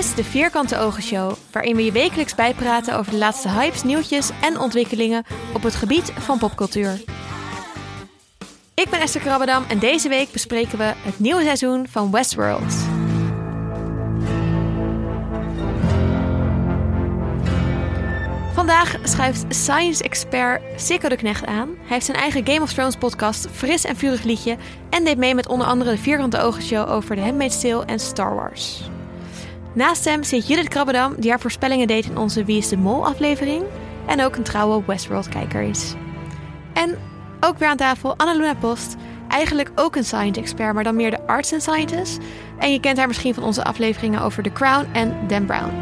is de Vierkante Ogen Show, waarin we je wekelijks bijpraten over de laatste hypes, nieuwtjes en ontwikkelingen op het gebied van popcultuur. Ik ben Esther Krabbedam en deze week bespreken we het nieuwe seizoen van Westworld. Vandaag schuift science-expert Sikko de Knecht aan. Hij heeft zijn eigen Game of Thrones podcast Fris en Vurig Liedje... en deed mee met onder andere de Vierkante Ogen Show over The Handmaid's Tale en Star Wars. Naast hem zit Judith Krabbedam, die haar voorspellingen deed in onze Wie is de Mol aflevering... en ook een trouwe Westworld-kijker is. En ook weer aan tafel Annaluna Post, eigenlijk ook een science-expert... maar dan meer de arts and scientist. En je kent haar misschien van onze afleveringen over The Crown en Dan Brown.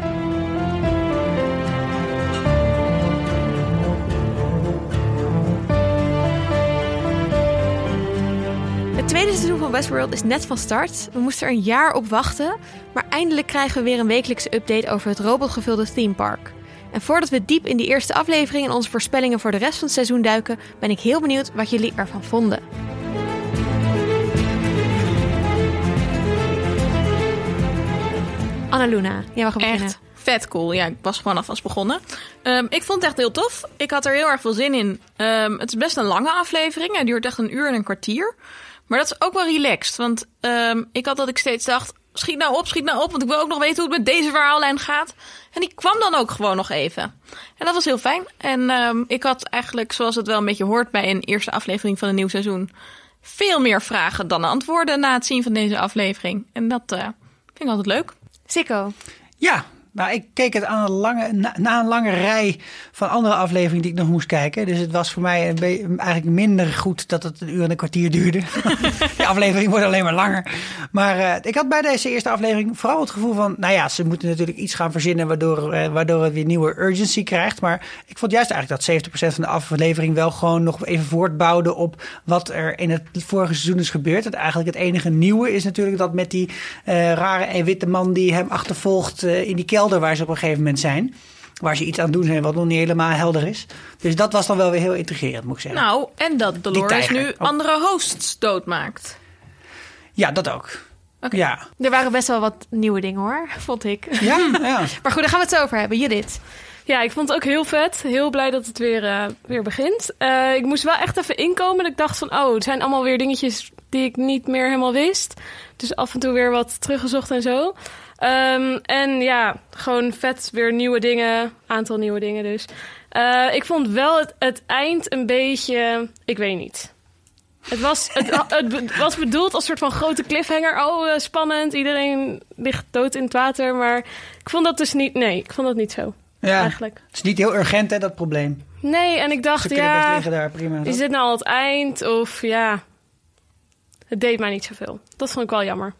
Tweede seizoen van Westworld is net van start. We moesten er een jaar op wachten, maar eindelijk krijgen we weer een wekelijkse update over het robotgevulde theme park. En voordat we diep in die eerste aflevering en onze voorspellingen voor de rest van het seizoen duiken, ben ik heel benieuwd wat jullie ervan vonden. Annaluna, jij mag beginnen. Echt vet cool. Ja, ik was gewoon alvast begonnen. Ehm, ik vond het echt heel tof. Ik had er heel erg veel zin in. Ehm, het is best een lange aflevering. Hij duurt echt een uur en een kwartier. Maar dat is ook wel relaxed. Want ehm, ik had dat ik steeds dacht... Schiet nou op, schiet nou op. Want ik wil ook nog weten hoe het met deze verhaallijn gaat. En die kwam dan ook gewoon nog even. En dat was heel fijn. En ik had eigenlijk, zoals het wel een beetje hoort... bij een eerste aflevering van een nieuw seizoen... veel meer vragen dan antwoorden na het zien van deze aflevering. En dat uh, vind ik altijd leuk. Sikko. Ja, nou, ik keek het aan een lange, na, een lange rij van andere afleveringen die ik nog moest kijken. Dus het was voor mij eigenlijk minder goed dat het een uur en een kwartier duurde. De aflevering wordt alleen maar langer. Maar uh, ik had bij deze eerste aflevering vooral het gevoel van... nou ja, ze moeten natuurlijk iets gaan verzinnen waardoor, uh, waardoor het weer nieuwe urgency krijgt. Maar ik vond juist eigenlijk dat 70% van de aflevering wel gewoon nog even voortbouwde... op wat er in het vorige seizoen is gebeurd. En eigenlijk het enige nieuwe is natuurlijk dat met die uh, rare witte man die hem achtervolgt in die kelder waar ze op een gegeven moment zijn. Waar ze iets aan doen zijn wat nog niet helemaal helder is. Dus dat was dan wel weer heel intrigerend, moet ik zeggen. Nou, en dat Dolores nu andere hosts doodmaakt. Ja, dat ook. Okay. Ja. Er waren best wel wat nieuwe dingen hoor, vond ik. Ja, ja. maar goed, daar gaan we het zo over hebben. Judith. Ja, ik vond het ook heel vet. Heel blij dat het weer, uh, weer begint. Uh, ik moest wel echt even inkomen. Ik dacht van, oh, het zijn allemaal weer dingetjes die ik niet meer helemaal wist. Dus af en toe weer wat teruggezocht en zo. Um, en ja, gewoon vet weer nieuwe dingen. Aantal nieuwe dingen dus. Uh, ik vond wel het, het eind een beetje... Ik weet niet. Het was, het, het was bedoeld als een soort van grote cliffhanger. Oh, uh, spannend. Iedereen ligt dood in het water. Maar ik vond dat dus niet... Nee, ik vond dat niet zo. Ja, eigenlijk. Het is niet heel urgent, hè, dat probleem. Nee, en ik dacht, ja... Best liggen daar, prima. Is dit nou al het eind? Of ja... Het deed mij niet zoveel. Dat vond ik wel jammer.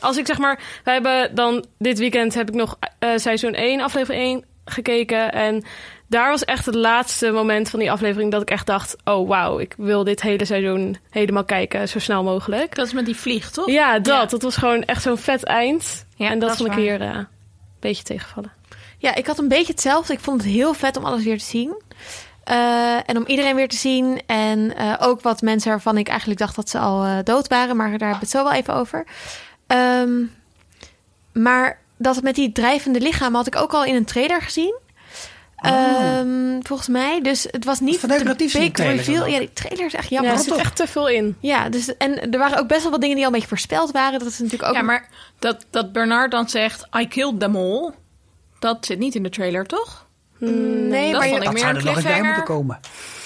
Als ik zeg maar, we hebben dan dit weekend heb ik nog uh, seizoen 1, aflevering 1 gekeken. En daar was echt het laatste moment van die aflevering dat ik echt dacht: oh wauw, ik wil dit hele seizoen helemaal kijken, zo snel mogelijk. Dat is met die vlieg, toch? Ja, dat. Ja. Dat was gewoon echt zo'n vet eind. Ja, en dat, dat vond ik hier uh, een beetje tegenvallen. Ja, ik had een beetje hetzelfde. Ik vond het heel vet om alles weer te zien. Uh, en om iedereen weer te zien. En uh, ook wat mensen waarvan ik eigenlijk dacht dat ze al dood waren. Maar daar hebben we het zo wel even over. Um, maar dat met die drijvende lichaam had ik ook al in een trailer gezien. Oh. Um, volgens mij. Dus het was niet de big reveal. Ja, die trailer is echt jammer. Ja, er zit echt te veel in. Ja, dus, en er waren ook best wel wat dingen die al een beetje voorspeld waren. Dat is natuurlijk ook... Ja, maar dat, dat Bernard dan zegt... I killed them all. Dat zit niet in de trailer, toch? Nee, dat maar vond meer zou een er nog bij moeten komen.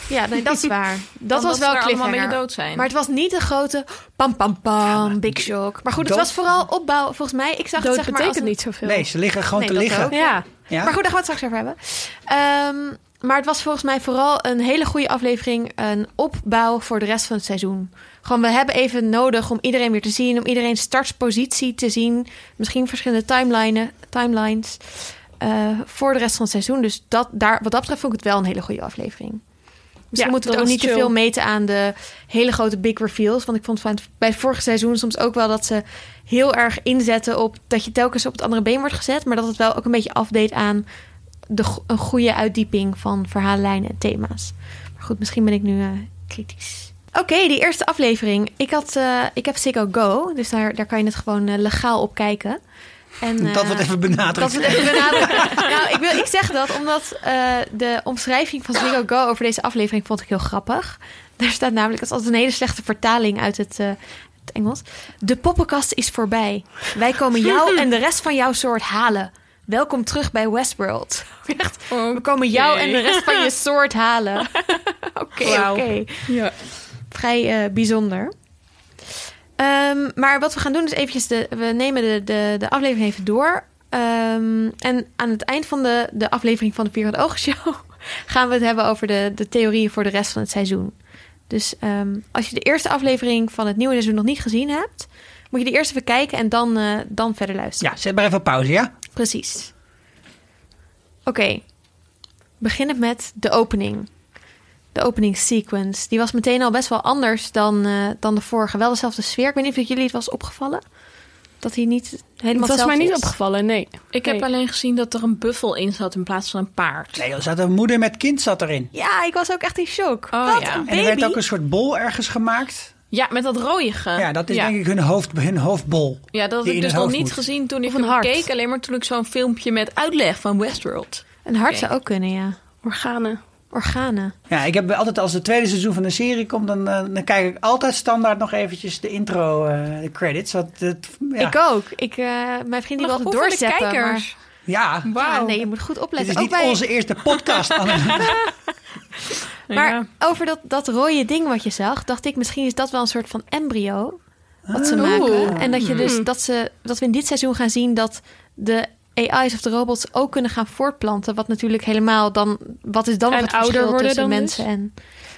Ja, nee, dat is waar. Dat was dat wel ze er allemaal cliffhanger. mee dood zijn. Maar het was niet de grote pam pam pam big shock. Maar goed, het dood- was vooral opbouw. Volgens mij, ik zag Dood het zeg maar betekent als een- niet zoveel. Nee, ze liggen gewoon Nee, te liggen. ook. Ja. Ja? Maar goed, daar gaan we het straks over hebben. Ehm, maar het was volgens mij vooral een hele goede aflevering. Een opbouw voor de rest van het seizoen. Gewoon, we hebben even nodig om iedereen weer te zien. Om iedereen startspositie te zien. Misschien verschillende timeline, timelines. eh, voor de rest van het seizoen. Dus dat, daar, wat dat betreft vond ik het wel een hele goede aflevering. Misschien Ja, moeten we het ook niet te veel meten aan de hele grote big reveals. Want ik vond van het- bij het vorige seizoen soms ook wel dat ze heel erg inzetten op dat je telkens op het andere been wordt gezet. Maar dat het wel ook een beetje afdeed aan de, een goede uitdieping van verhaallijnen en thema's. Maar goed, misschien ben ik nu eh, kritisch. Oké, die eerste aflevering. Ik, had, eh, ik heb Sicko Go, dus daar, daar kan je het gewoon eh, legaal op kijken. En, Dat eh, wordt even benadrukt. Dat wordt even benadrukt. nou, ik, wil, ik zeg dat omdat eh, de omschrijving van Zwigo Go over deze aflevering vond ik heel grappig. Daar staat namelijk, dat is altijd een hele slechte vertaling uit het, eh, het Engels. De poppenkast is voorbij. Wij komen jou en de rest van jouw soort halen. Welkom terug bij Westworld. Echt, we komen jou en de rest van je soort halen. Oké, oké. Ja. Vrij eh, bijzonder. Ehm, maar wat we gaan doen is eventjes... De, we nemen de, de, de aflevering even door. Ehm, en aan het eind van de, de aflevering van de Vier Ogen Show... gaan we het hebben over de, de theorieën voor de rest van het seizoen. Dus ehm, als je de eerste aflevering van het nieuwe seizoen nog niet gezien hebt... moet je de eerst even kijken en dan, eh, dan verder luisteren. Ja, zet maar even op pauze, ja? Precies. Oké. Beginnen met de opening. De opening sequence. Die was meteen al best wel anders dan, eh, dan de vorige. Wel dezelfde sfeer. Ik weet niet of jullie het was opgevallen. Dat hij niet helemaal Het was mij niet is. opgevallen, nee. Ik heb alleen gezien dat er een buffel in zat in plaats van een paard. Nee, er zat een moeder met kind zat erin. Ja, ik was ook echt in shock. Oh, Wat ja. een En er werd ook een soort bol ergens gemaakt. Ja, met dat rooiige. Ja, dat is ja. denk ik hun, hoofd, hun hoofdbol. Ja, dat had die ik dus nog niet moet. gezien toen ik hem hart. keek. Alleen maar toen ik zo'n filmpje met uitleg van Westworld. Een hart zou ook kunnen, ja. Organen. Organen. Ja, ik heb altijd als het tweede seizoen van de serie komt, dan, eh, dan kijk ik altijd standaard nog eventjes de intro, eh, de credits. Het, ja. Ik ook. Ik, eh, mijn vriend die wil altijd doorzetten. Maar, kijkers. ja, ja, nee, je moet goed dit opletten. is ook niet bij, onze eerste podcast. Maar Ja. over dat, dat rode ding wat je zag, dacht ik misschien is dat wel een soort van embryo wat ze Oeh. maken. En dat je dus dat ze dat we in dit seizoen gaan zien dat de AI's of de robots ook kunnen gaan voortplanten. Wat natuurlijk helemaal dan. Wat is dan En het ouder verschil worden tussen dan mensen en.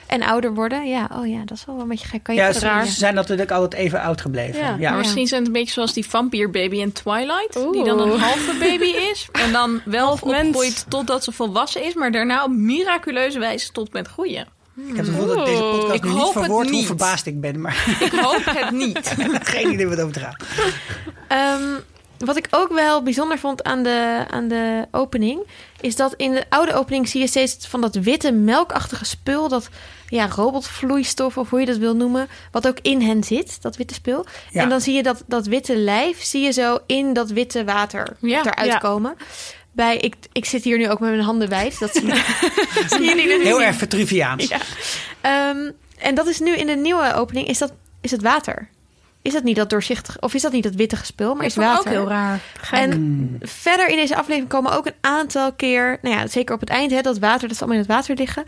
En ouder worden, ja. Oh ja, dat is wel een beetje gek. Kan je ja, ze, raar? zijn natuurlijk altijd even oud gebleven. Ja. Ja. Maar misschien zijn het een beetje zoals die vampierbaby in Twilight. Die dan een halve baby is. En dan wel opgroeit totdat ze volwassen is. Maar daarna op miraculeuze wijze tot met groeien. Ik heb het gevoel dat deze podcast Ik nu niet hoop het verwoordt hoe verbaasd ik ben. Maar Ik hoop het niet. geen idee wat over te gaan. Ehm, wat ik ook wel bijzonder vond aan de, aan de opening, is dat in de oude opening zie je steeds van dat witte melkachtige spul, dat ja, robotvloeistof of hoe je dat wil noemen, wat ook in hen zit, dat witte spul. Ja. En dan zie je dat, dat witte lijf, zie je zo in dat witte water Ja, eruit ja. komen. Bij, ik, ik zit hier nu ook met mijn handen wijd. Dat zie, jullie Heel erg Vitruviaans. Ja. Ehm, en dat is nu in de nieuwe opening, is dat, is het water. Is dat niet dat doorzichtig, of is dat niet dat witte spul, maar is water. ook heel raar. En Hmm. verder in deze aflevering komen ook een aantal keer, nou ja, zeker op het eind, hè, dat water, dat ze allemaal in het water liggen.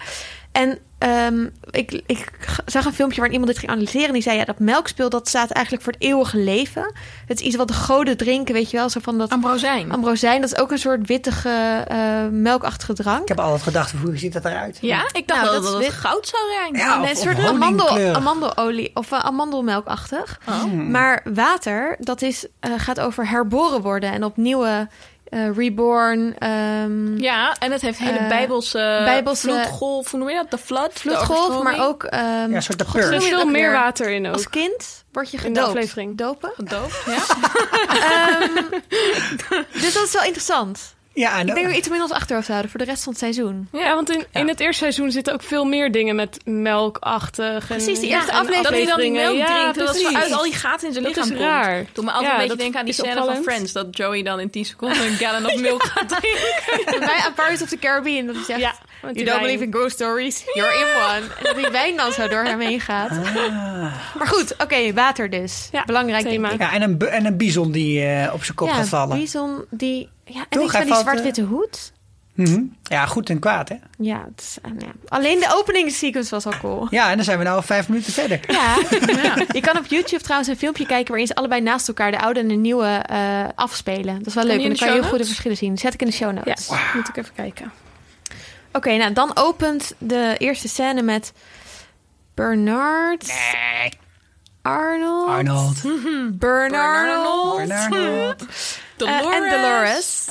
En ehm, ik, ik zag een filmpje waarin iemand dit ging analyseren. Die zei, ja, dat melkspul, dat staat eigenlijk voor het eeuwige leven. Het is iets wat de goden drinken, weet je wel. Zo van dat Ambrosijn. ambrosijn, dat is ook een soort wittige, eh, melkachtige drank. Ik heb altijd gedacht, hoe ziet dat eruit? Ja, ik dacht Nou, dat, dat dat is het goud zou zijn. Ja, of- een of soort amandel, amandelolie of uh, amandelmelkachtig. Oh. Maar water, dat is, eh, gaat over herboren worden en opnieuw eh, reborn. ehm, Ja, en het heeft hele Eh, bijbelse, bijbelse- vloedgolf, hoe noem je dat? De flood? de vloedgolf, maar ook ehm, Ja, een soort de purge. Er dat veel meer water in ook. Als kind word je In de gedoopt. aflevering. Dopen. Gedoofd, ja. Ehm, dus dat is wel interessant. Ja, en Ik denk ook iets om in ons achterhoofd te houden voor de rest van het seizoen. Ja, want in, in het eerste seizoen zitten ook veel meer dingen met melkachtig. En, Precies, die eerste aflevering. Dat hij dan die melk drinkt, dat uit al die gaten in zijn Dat lichaam is komt. raar. Doe me altijd Ja, een beetje dat denken aan die is scène opvallend. van Friends. Dat Joey dan in 10 seconden een gallon of milk gaat drinken. Bij Pirates of the Caribbean, dat hij zegt... Ja, want You don't wijn. believe in ghost stories, you're in one. En dat die wijn dan zo door hem heen gaat. Ah. Maar goed, oké, water dus. Ja, Belangrijk thema. Ja, en een, en een bison die eh, op zijn kop gaat vallen. Bison die... Ja, en Toch, die zwart-witte hoed. Mhm. Ja, goed en kwaad, hè? Ja, het is, eh, ja, alleen de opening sequence was al cool. Ja, en dan zijn we nou al vijf minuten verder. Ja. je kan op YouTube trouwens een filmpje kijken waarin ze allebei naast elkaar de oude en de nieuwe eh, afspelen. Dat is wel leuk, en dan kan je heel show goed de notes? verschillen zien. Zet ik in de show Ja, notes. moet ik even kijken. Oké, nou dan opent de eerste scène met Bernard Nee. Arnold. Arnold. Bernard. Eh, en Dolores.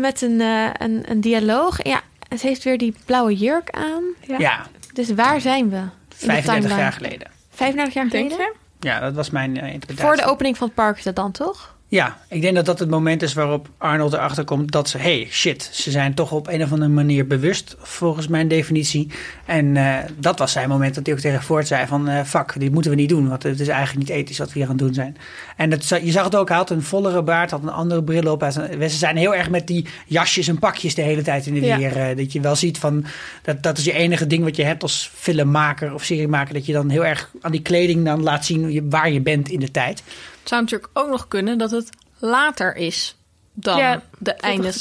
Met een, eh, een, een dialoog. Ja, en ze heeft weer die blauwe jurk aan. Ja, Dus waar zijn we? In de 35 timeline? jaar geleden. 35 jaar Denk geleden? je? Ja, dat was mijn eh, interpretatie. Voor de opening van het park is dat dan toch? Ja, ik denk dat dat het moment is waarop Arnold erachter komt dat ze, hey, shit, ze zijn toch op een of andere manier bewust, volgens mijn definitie. En eh, dat was zijn moment dat hij ook tegen Ford zei van, eh fuck, dit moeten we niet doen, want het is eigenlijk niet ethisch wat we hier aan het doen zijn. En dat, je zag het ook, hij had een vollere baard, had een andere bril op. Ze zijn heel erg met die jasjes en pakjes de hele tijd in de Ja. weer. eh, dat je wel ziet van, dat, dat is je enige ding wat je hebt als filmmaker of seriemaker, dat je dan heel erg aan die kleding dan laat zien waar je bent in de tijd. Zou natuurlijk ook nog kunnen dat het later is dan Ja, de, einde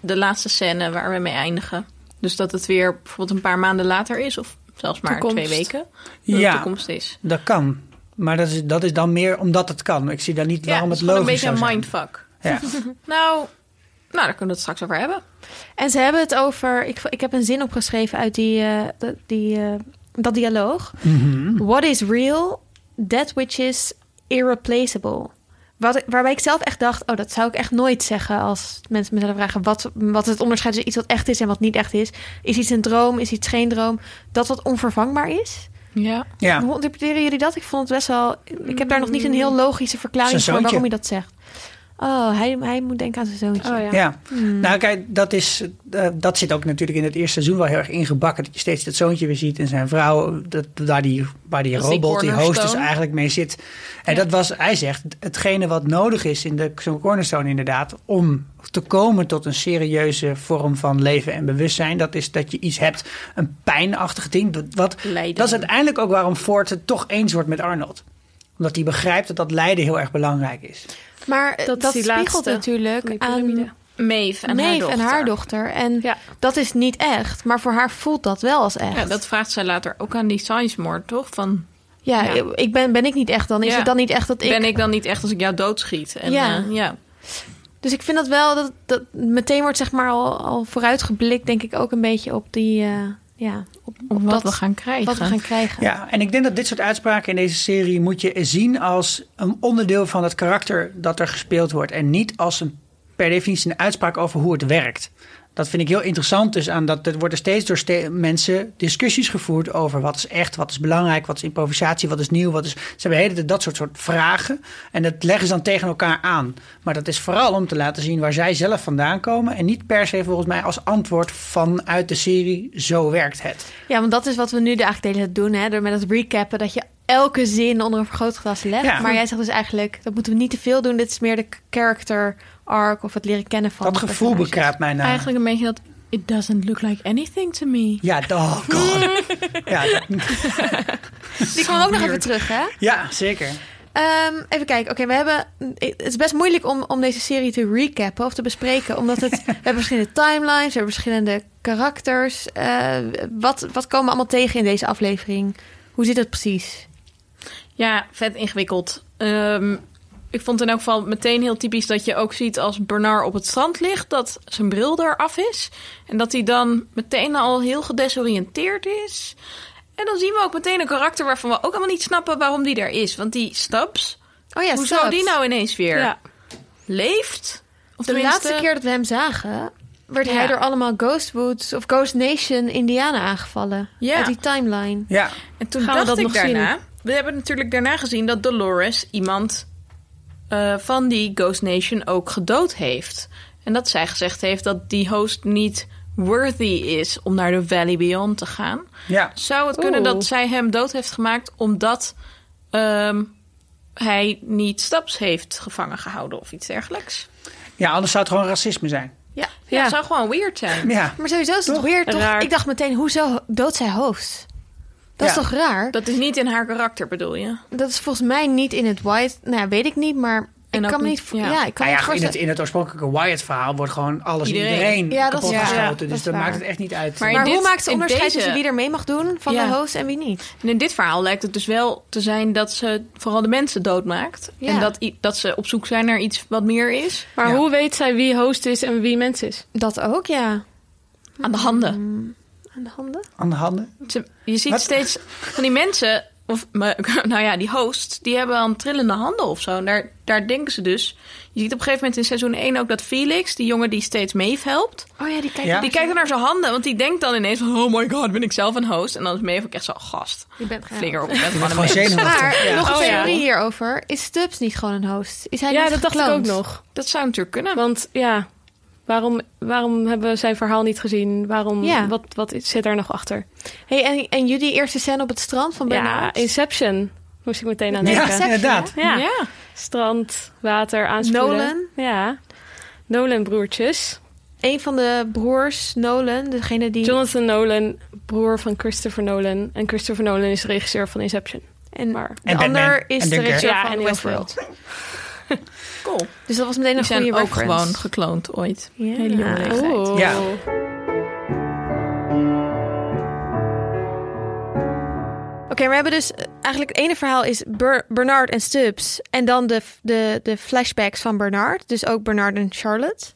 de laatste scène waar we mee eindigen. Dus dat het weer bijvoorbeeld een paar maanden later is, of zelfs maar Toekomst. twee weken. Ja. toekomst is. Dat kan. Maar dat is, dat is dan meer omdat het kan. Ik zie daar niet Ja, waarom het het is gewoon een beetje een mindfuck. Ja. Nou, nou, daar kunnen we het straks over hebben. En ze hebben het over. Ik, ik heb een zin opgeschreven uit die, eh, dat- die, eh, dat dialoog. Mhm. What is real? That which is irreplaceable. Wat, waarbij ik zelf echt dacht: oh, dat zou ik echt nooit zeggen als mensen me zouden vragen wat, wat het onderscheid tussen iets wat echt is en wat niet echt is. Is iets een droom? Is iets geen droom? Dat wat onvervangbaar is? Ja. Ja. Hoe interpreteren jullie dat? Ik vond het best wel. Ik heb daar nog niet een heel logische verklaring voor waarom hij dat zegt. Oh, hij, hij moet denken aan zijn zoontje. Oh ja. Ja, Hmm. nou kijk, dat, is, eh, dat zit ook natuurlijk in het eerste seizoen wel heel erg ingebakken. Dat je steeds dat zoontje weer ziet en zijn vrouw, dat, waar die, waar die Dat is die robot, die host dus eigenlijk mee zit. En Ja. dat was, hij zegt, hetgene wat nodig is in de zo'n cornerstone inderdaad, om te komen tot een serieuze vorm van leven en bewustzijn, dat is dat je iets hebt, een pijnachtig ding. Dat, wat, dat is uiteindelijk ook waarom Ford het toch eens wordt met Arnold. Omdat hij begrijpt dat dat lijden heel erg belangrijk is. Maar eh, Dat dat, spiegelt natuurlijk aan. Maeve en haar Maeve dochter. en haar dochter. En Ja. dat is niet echt, maar voor haar voelt dat wel als echt. Ja, dat vraagt zij later ook aan die Sizemore, toch? Van, Ja, Ja. ik ben, ben ik niet echt dan? Is Ja. het dan niet echt dat ik... ben ik dan niet echt als ik jou doodschiet? En, Ja. ja. ja. Dus ik vind dat wel, dat, dat meteen wordt zeg maar al, al vooruitgeblikt, denk ik ook een beetje op die, eh, ja, op, Op op wat dat, we gaan krijgen. wat we gaan krijgen. Ja, en ik denk dat dit soort uitspraken in deze serie moet je zien als een onderdeel van het karakter dat er gespeeld wordt. En niet als een per definitie een uitspraak over hoe het werkt. Dat vind ik heel interessant. Dus aan dat er worden steeds door ste- mensen discussies gevoerd over wat is echt, wat is belangrijk, wat is improvisatie, wat is nieuw. Wat is, ze hebben hele dat soort, soort vragen. En dat leggen ze dan tegen elkaar aan. Maar dat is vooral om te laten zien waar zij zelf vandaan komen. En niet per se volgens mij als antwoord vanuit de serie. Zo werkt het. Ja, want dat is wat we nu de eigenlijk de hele tijd doen, hè, door met het recappen, dat je elke zin onder een vergrootglas legt. Ja. Maar jij zegt dus eigenlijk, dat moeten we niet te veel doen. Dit is meer de character arc of het leren kennen van Dat gevoel bekraapt mij nou. Eigenlijk een beetje dat... It doesn't look like anything to me. Ja, oh god. ja, dat- Die komen ook nog even terug, hè? ja, zeker. Ehm, even kijken. Oké, we hebben. Het is best moeilijk om, om deze serie te recappen of te bespreken. Omdat het. we hebben verschillende timelines, we hebben verschillende karakters. Eh, wat, wat komen we allemaal tegen in deze aflevering? Hoe zit het precies? Ja, vet ingewikkeld. Ehm, ik vond in elk geval meteen heel typisch dat je ook ziet als Bernard op het strand ligt, dat zijn bril eraf is. En dat hij dan meteen al heel gedesoriënteerd is. En dan zien we ook meteen een karakter waarvan we ook helemaal niet snappen waarom die er is. Want die Stubbs, Oh ja, hoe Stubbs. zou die nou ineens weer Ja. leeft? Of De tenminste- laatste keer dat we hem zagen, werd Ja. hij door allemaal Ghostwoods of Ghost Nation Indianen aangevallen. Ja. Uit die timeline. Ja, En toen Gaan we dacht dat ik nog daarna... We hebben natuurlijk daarna gezien dat Dolores iemand eh, van die Ghost Nation ook gedood heeft. En dat zij gezegd heeft dat die host niet worthy is om naar de Valley Beyond te gaan. ja. Zou het kunnen Oeh. dat zij hem dood heeft gemaakt omdat ehm, hij niet Stubbs heeft gevangen gehouden of iets dergelijks? ja, anders zou het gewoon racisme zijn. Ja. Ja, Ja. zou gewoon weird zijn. Ja, Maar sowieso is het Toch? weird, toch? Raar. Ik dacht meteen, hoezo doodt zij host? Dat is toch raar? Dat is niet in haar karakter, bedoel je? Dat is volgens mij niet in het white. Nou, ja, weet ik niet, maar En ik kan me niet- ja. Ja, ik kan me ja, niet in, het, voorstellen. in het oorspronkelijke Wyatt-verhaal wordt gewoon alles Iedereen. en iedereen Ja, dat is kapot waar. geschoten. Ja, dat dus is dan waar. maakt het echt niet uit. Maar in Maar dit- hoe maakt ze onderscheid deze- tussen wie er mee mag doen van Ja. de host en wie niet? En in dit verhaal lijkt het dus wel te zijn dat ze vooral de mensen doodmaakt. Ja. En dat, dat ze op zoek zijn naar iets wat meer is. Maar Ja. hoe weet zij wie host is en wie mens is? Dat ook, ja. Aan de handen. Aan de handen? Aan de handen. Je ziet Wat? steeds van die mensen Of, nou ja, die hosts, die hebben dan trillende handen of zo. En daar, daar denken ze dus. Je ziet op een gegeven moment in seizoen 1 ook dat Felix, die jongen die steeds Maeve helpt, Oh ja, die kijkt Ja. die kijkt dan naar zijn handen. Want die denkt dan ineens van, oh my god, ben ik zelf een host? En dan is Maeve ook echt zo, gast, Je bent flikker op. Je gewoon bent een mens. Maar Ja. nog een Oh, ja. theorie hierover. Is Stubbs niet gewoon een host? Is hij Ja, niet dat dacht ik ook nog. Dat zou natuurlijk kunnen. Want ja, waarom, waarom hebben we zijn verhaal niet gezien? Waarom, Ja. wat, wat zit daar nog achter? Hey, en, en jullie eerste scène op het strand van Ja, Bernard? Inception moest ik meteen aan Ja, denken. Inception, inderdaad. Ja. ja. Strand, water, aanspoelen. Nolan? Ja. Nolan broertjes. Een van de broers, Nolan, degene die... Jonathan Nolan, broer van Christopher Nolan. En Christopher Nolan is de regisseur van Inception. en Maar, de En Batman. ander is En de regisseur Ja, van Westworld. Cool. Dus dat was meteen Die een zijn goede ook reference. gewoon gekloond ooit. Ja. Hele jonge leeftijd. Oeh. Ja. Oké, we hebben dus eh, eigenlijk het ene verhaal is Ber- Bernard en Stubbs. En dan de, de, de flashbacks van Bernard. Dus ook Bernard en Charlotte.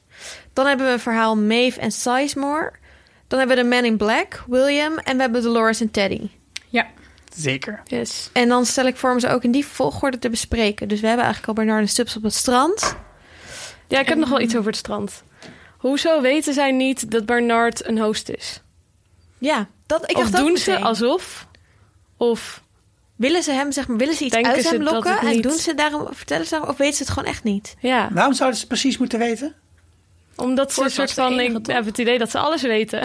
Dan hebben we een verhaal Maeve en Sizemore. Dan hebben we de Man in Black, William. En we hebben Dolores en Teddy. Ja. Zeker. Yes. En dan stel ik voor om ze ook in die volgorde te bespreken. Dus we hebben eigenlijk al Bernard en Stubbs op het strand. Ja, ik heb nog wel iets over het strand. Hoezo weten zij niet dat Bernard een host is? Ja, dat, ik of dacht ook doen ze alsof? Of Willen ze hem, zeg maar, willen ze iets uit ze hem lokken? En niet- doen ze daarom, vertellen ze daarom, of weten ze het gewoon echt niet? ja, Waarom zouden ze het precies moeten weten? Omdat ze een soort van... enige, ik toch? heb het idee dat ze alles weten.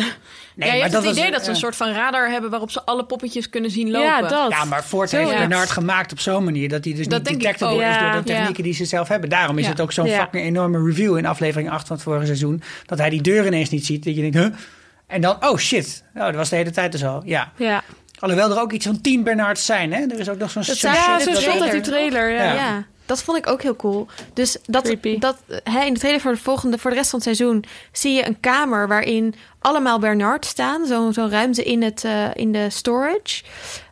Nee, ja, je hebt het was- idee dat ze een soort van radar hebben waarop ze alle poppetjes kunnen zien lopen. Ja, dat. Ja, maar Ford Zo, heeft ja. Bernard gemaakt op zo'n manier dat hij dus Dat niet detectable is Ja, door de technieken ja. die ze zelf hebben. Daarom is Ja. het ook zo'n Ja. fucking enorme review in aflevering 8 van het vorige seizoen. Dat hij die deur ineens niet ziet. Dat je denkt, huh? En dan, oh shit. Oh, dat was de hele tijd dus al. Ja. Ja, Alhoewel er ook iets van 10 Bernards zijn, hè? Er is ook nog zo'n Dat ja zo dat- stond dat die trailer. trailer. Ja. Ja. Dat vond ik ook heel cool. Dus dat, Creepy. dat hè, in de trailer voor de volgende, voor de rest van het seizoen, zie je een kamer waarin allemaal Bernard staan. Zo'n zo'n ruimte in, het, eh, in de storage.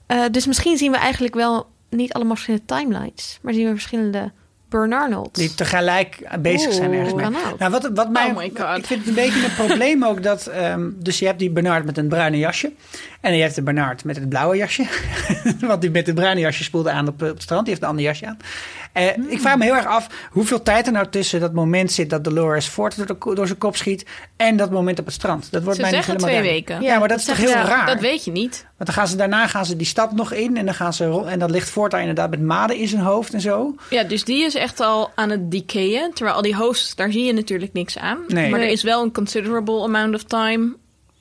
Eh, dus misschien zien we eigenlijk wel niet allemaal verschillende timelines, maar zien we verschillende Bernarnolds. Die tegelijk bezig zijn Oeh, ergens mee. kan ook. Nou, wat, wat mij, Oh my God. Ik vind het een beetje een probleem ook dat... ehm, dus je hebt die Bernard met een bruine jasje. En je hebt de Bernard met het blauwe jasje. Want die met het bruine jasje spoelde aan op, op het strand. Die heeft een ander jasje aan. Eh, Hmm. Ik vraag me heel erg af hoeveel tijd er nou tussen dat moment zit... dat Dolores Ford door, de door zijn kop schiet... en dat moment op het strand. Dat wordt Ze mij niet zeggen helemaal twee weken. Ja, maar dat, is toch heel ze. raar? Dat weet je niet. Want dan gaan ze, daarna gaan ze die stad nog in... en dan, gaan ze, en dan ligt Ford daar inderdaad met maden in zijn hoofd en zo. Ja, dus die is echt al aan het decayen. Terwijl al die hosts, daar zie je natuurlijk niks aan. Nee. Maar er is wel een considerable amount of time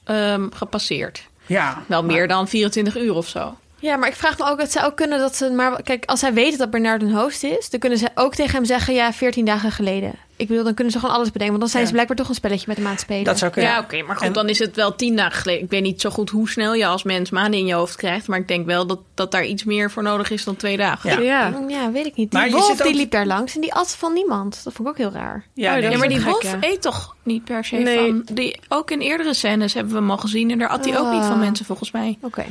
ehm, gepasseerd. Ja, Wel meer dan 24 uur of zo. Ja, maar ik vraag me ook, het zou ook kunnen dat ze... Maar kijk, als zij weten dat Bernard een host is... dan kunnen ze ook tegen hem zeggen, ja, 14 dagen geleden. Ik bedoel, dan kunnen ze gewoon alles bedenken. Want dan zijn Ja. ze blijkbaar toch een spelletje met hem aan het spelen. dat zou kunnen. Ja, oké, maar goed, En- dan is het wel tien dagen geleden. Ik weet niet zo goed hoe snel je als mens maanden in je hoofd krijgt. Maar ik denk wel dat, dat daar iets meer voor nodig is dan twee dagen. Ja. Ja. Ja, weet ik niet. Maar Die je wolf ook- die liep daar langs en die at van niemand. Dat vond ik ook heel raar. Ja, Oh, ja, maar die gek, wolf ja. eet toch niet per se Nee. van... Die, ook in eerdere scènes hebben we hem al gezien. En daar at hij ook niet van mensen, volgens mij. Oké.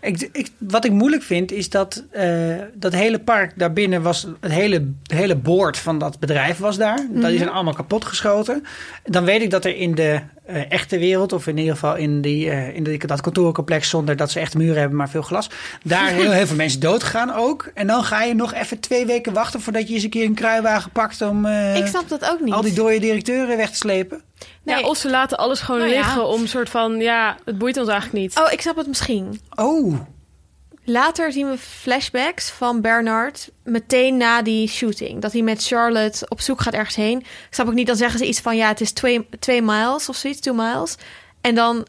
Ik, ik, wat ik moeilijk vind is dat eh, dat hele park daarbinnen was het hele, hele boord van dat bedrijf was daar. Mhm. die zijn allemaal kapot geschoten. Dan weet ik dat er in de eh, echte wereld, of in ieder geval in, die, eh, in die, dat kantoorcomplex zonder dat ze echt muren hebben, maar veel glas, daar heel, heel veel mensen doodgaan ook. En dan ga je nog even twee weken wachten voordat je eens een keer een kruiwagen pakt om eh, ik snap dat ook niet. al die dode directeuren weg te slepen. Nee. Ja, of ze laten alles gewoon Nou ja. liggen om soort van... Ja, het boeit ons eigenlijk niet. Oh, ik snap het misschien. Oh, Later zien we flashbacks van Bernard meteen na die shooting. Dat hij met Charlotte op zoek gaat ergens heen. Ik snap ook niet, dan zeggen ze iets van... ja, het is twee, twee miles of zoiets, two miles. En dan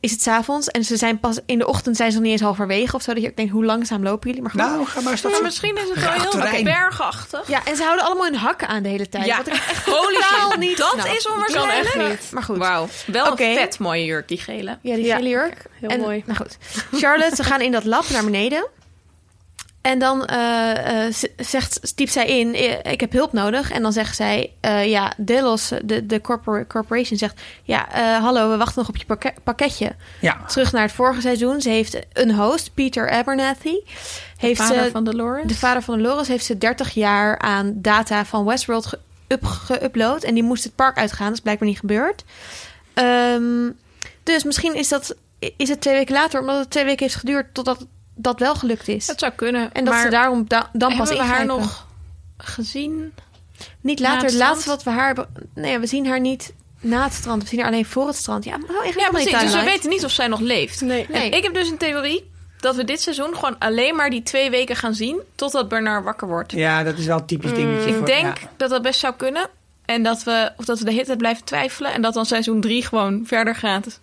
is het 's avonds en ze zijn pas in de ochtend zijn ze nog niet eens halverwege of zo. Dat je ook denkt, hoe langzaam lopen jullie? Maar goed. nou ga maar eens misschien is het wel heel bergachtig. Ja, en ze houden allemaal hun hakken aan de hele tijd. Ja, Wat ik echt holy totaal shit. niet dat snap. is Kan onwaarschijnlijk. echt niet. Maar goed. Wauw, wel een vet mooie jurk, die gele. Ja, die Ja. gele jurk. Heel en, mooi. Nou goed. Charlotte, ze gaan in dat lab naar beneden. En dan eh, eh, z- zegt, typt zij in, eh, ik heb hulp nodig. En dan zegt zij, eh, ja, Delos, de, de corpor- corporation, zegt... Ja, eh, hallo, we wachten nog op je pakket- pakketje. Ja, Terug naar het vorige seizoen. Ze heeft een host, Peter Abernathy. Heeft Vader ze, van Dolores. de vader van Dolores heeft ze 30 jaar aan data van Westworld ge- geüpload. En die moest het park uitgaan. Dat is blijkbaar niet gebeurd. Ehm, dus misschien is, dat, is het twee weken later, omdat het twee weken heeft geduurd totdat dat wel gelukt is. Dat zou kunnen. en dat maar ze daarom da- dan pas hebben we haar ingrijpen. nog gezien? Niet later. het Het laatste wat we haar hebben... Nee, we zien haar niet na het strand. We zien haar alleen voor het strand. Ja, maar echt Ja, precies. Dus we weten niet of zij nog leeft. Nee. Ik heb dus een theorie dat we dit seizoen gewoon alleen maar die twee weken gaan zien totdat Bernard wakker wordt. Ja, dat is wel een typisch dingetje. Ik voor- denk ja. dat dat best zou kunnen. En dat we, of dat we de hele tijd blijven twijfelen. En dat dan seizoen drie gewoon verder gaat.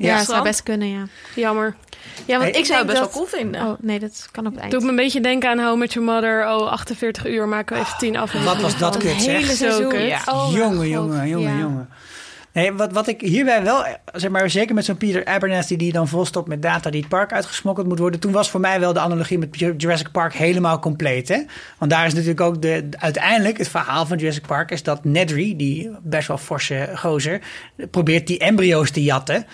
Ja, Ja, het zou best kunnen, ja. Jammer. Ja, want Hey, ik zou het best dat... wel cool vinden. Oh, nee, dat kan op het eind. Doet me een beetje denken aan How Met Your Mother. Oh, 48 uur maken we even 10 afleveringen. Wat was dat kut, zeg. hele Zo seizoen. kut. Ja. Oh jongen, jongen, jongen, Ja. jongen. Nee, wat, wat ik hierbij wel, zeg maar, zeker met zo'n Peter Abernathy die dan volstopt met data die het park uitgesmokkeld moet worden. Toen was voor mij wel de analogie met Jurassic Park helemaal compleet. Hè? Want daar is natuurlijk ook de, uiteindelijk het verhaal van Jurassic Park is dat Nedry, die best wel forse gozer, probeert die embryo's te jatten.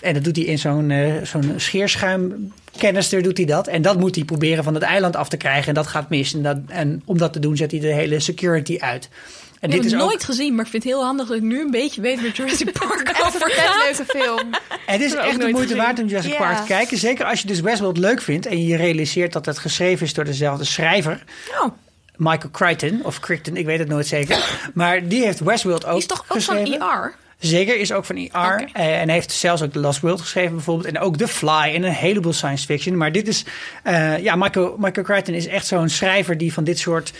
En dat doet hij in zo'n eh, zo'n scheerschuimcanister doet hij dat. En dat moet hij proberen van het eiland af te krijgen. En dat gaat mis. En, dat, en om dat te doen zet hij de hele security uit. En ik heb dit het is ook- nooit gezien, maar ik vind het heel handig dat ik nu een beetje weet waar Jurassic Park een over gaat. leuke film. Het is echt de moeite gezien. waard om Jurassic. Park te kijken. Zeker als je dus Westworld leuk vindt en je realiseert dat het geschreven is door dezelfde schrijver. Oh, Michael Crichton, of Crichton, ik weet het nooit zeker. Maar die heeft Westworld ook die is toch ook geschreven. van IR? Zeker, is ook van IR. Oké. eh, en heeft zelfs ook The Lost World geschreven bijvoorbeeld. En ook The Fly en een heleboel science fiction. Maar dit is... eh, ja, Michael, Michael Crichton is echt zo'n schrijver die van dit soort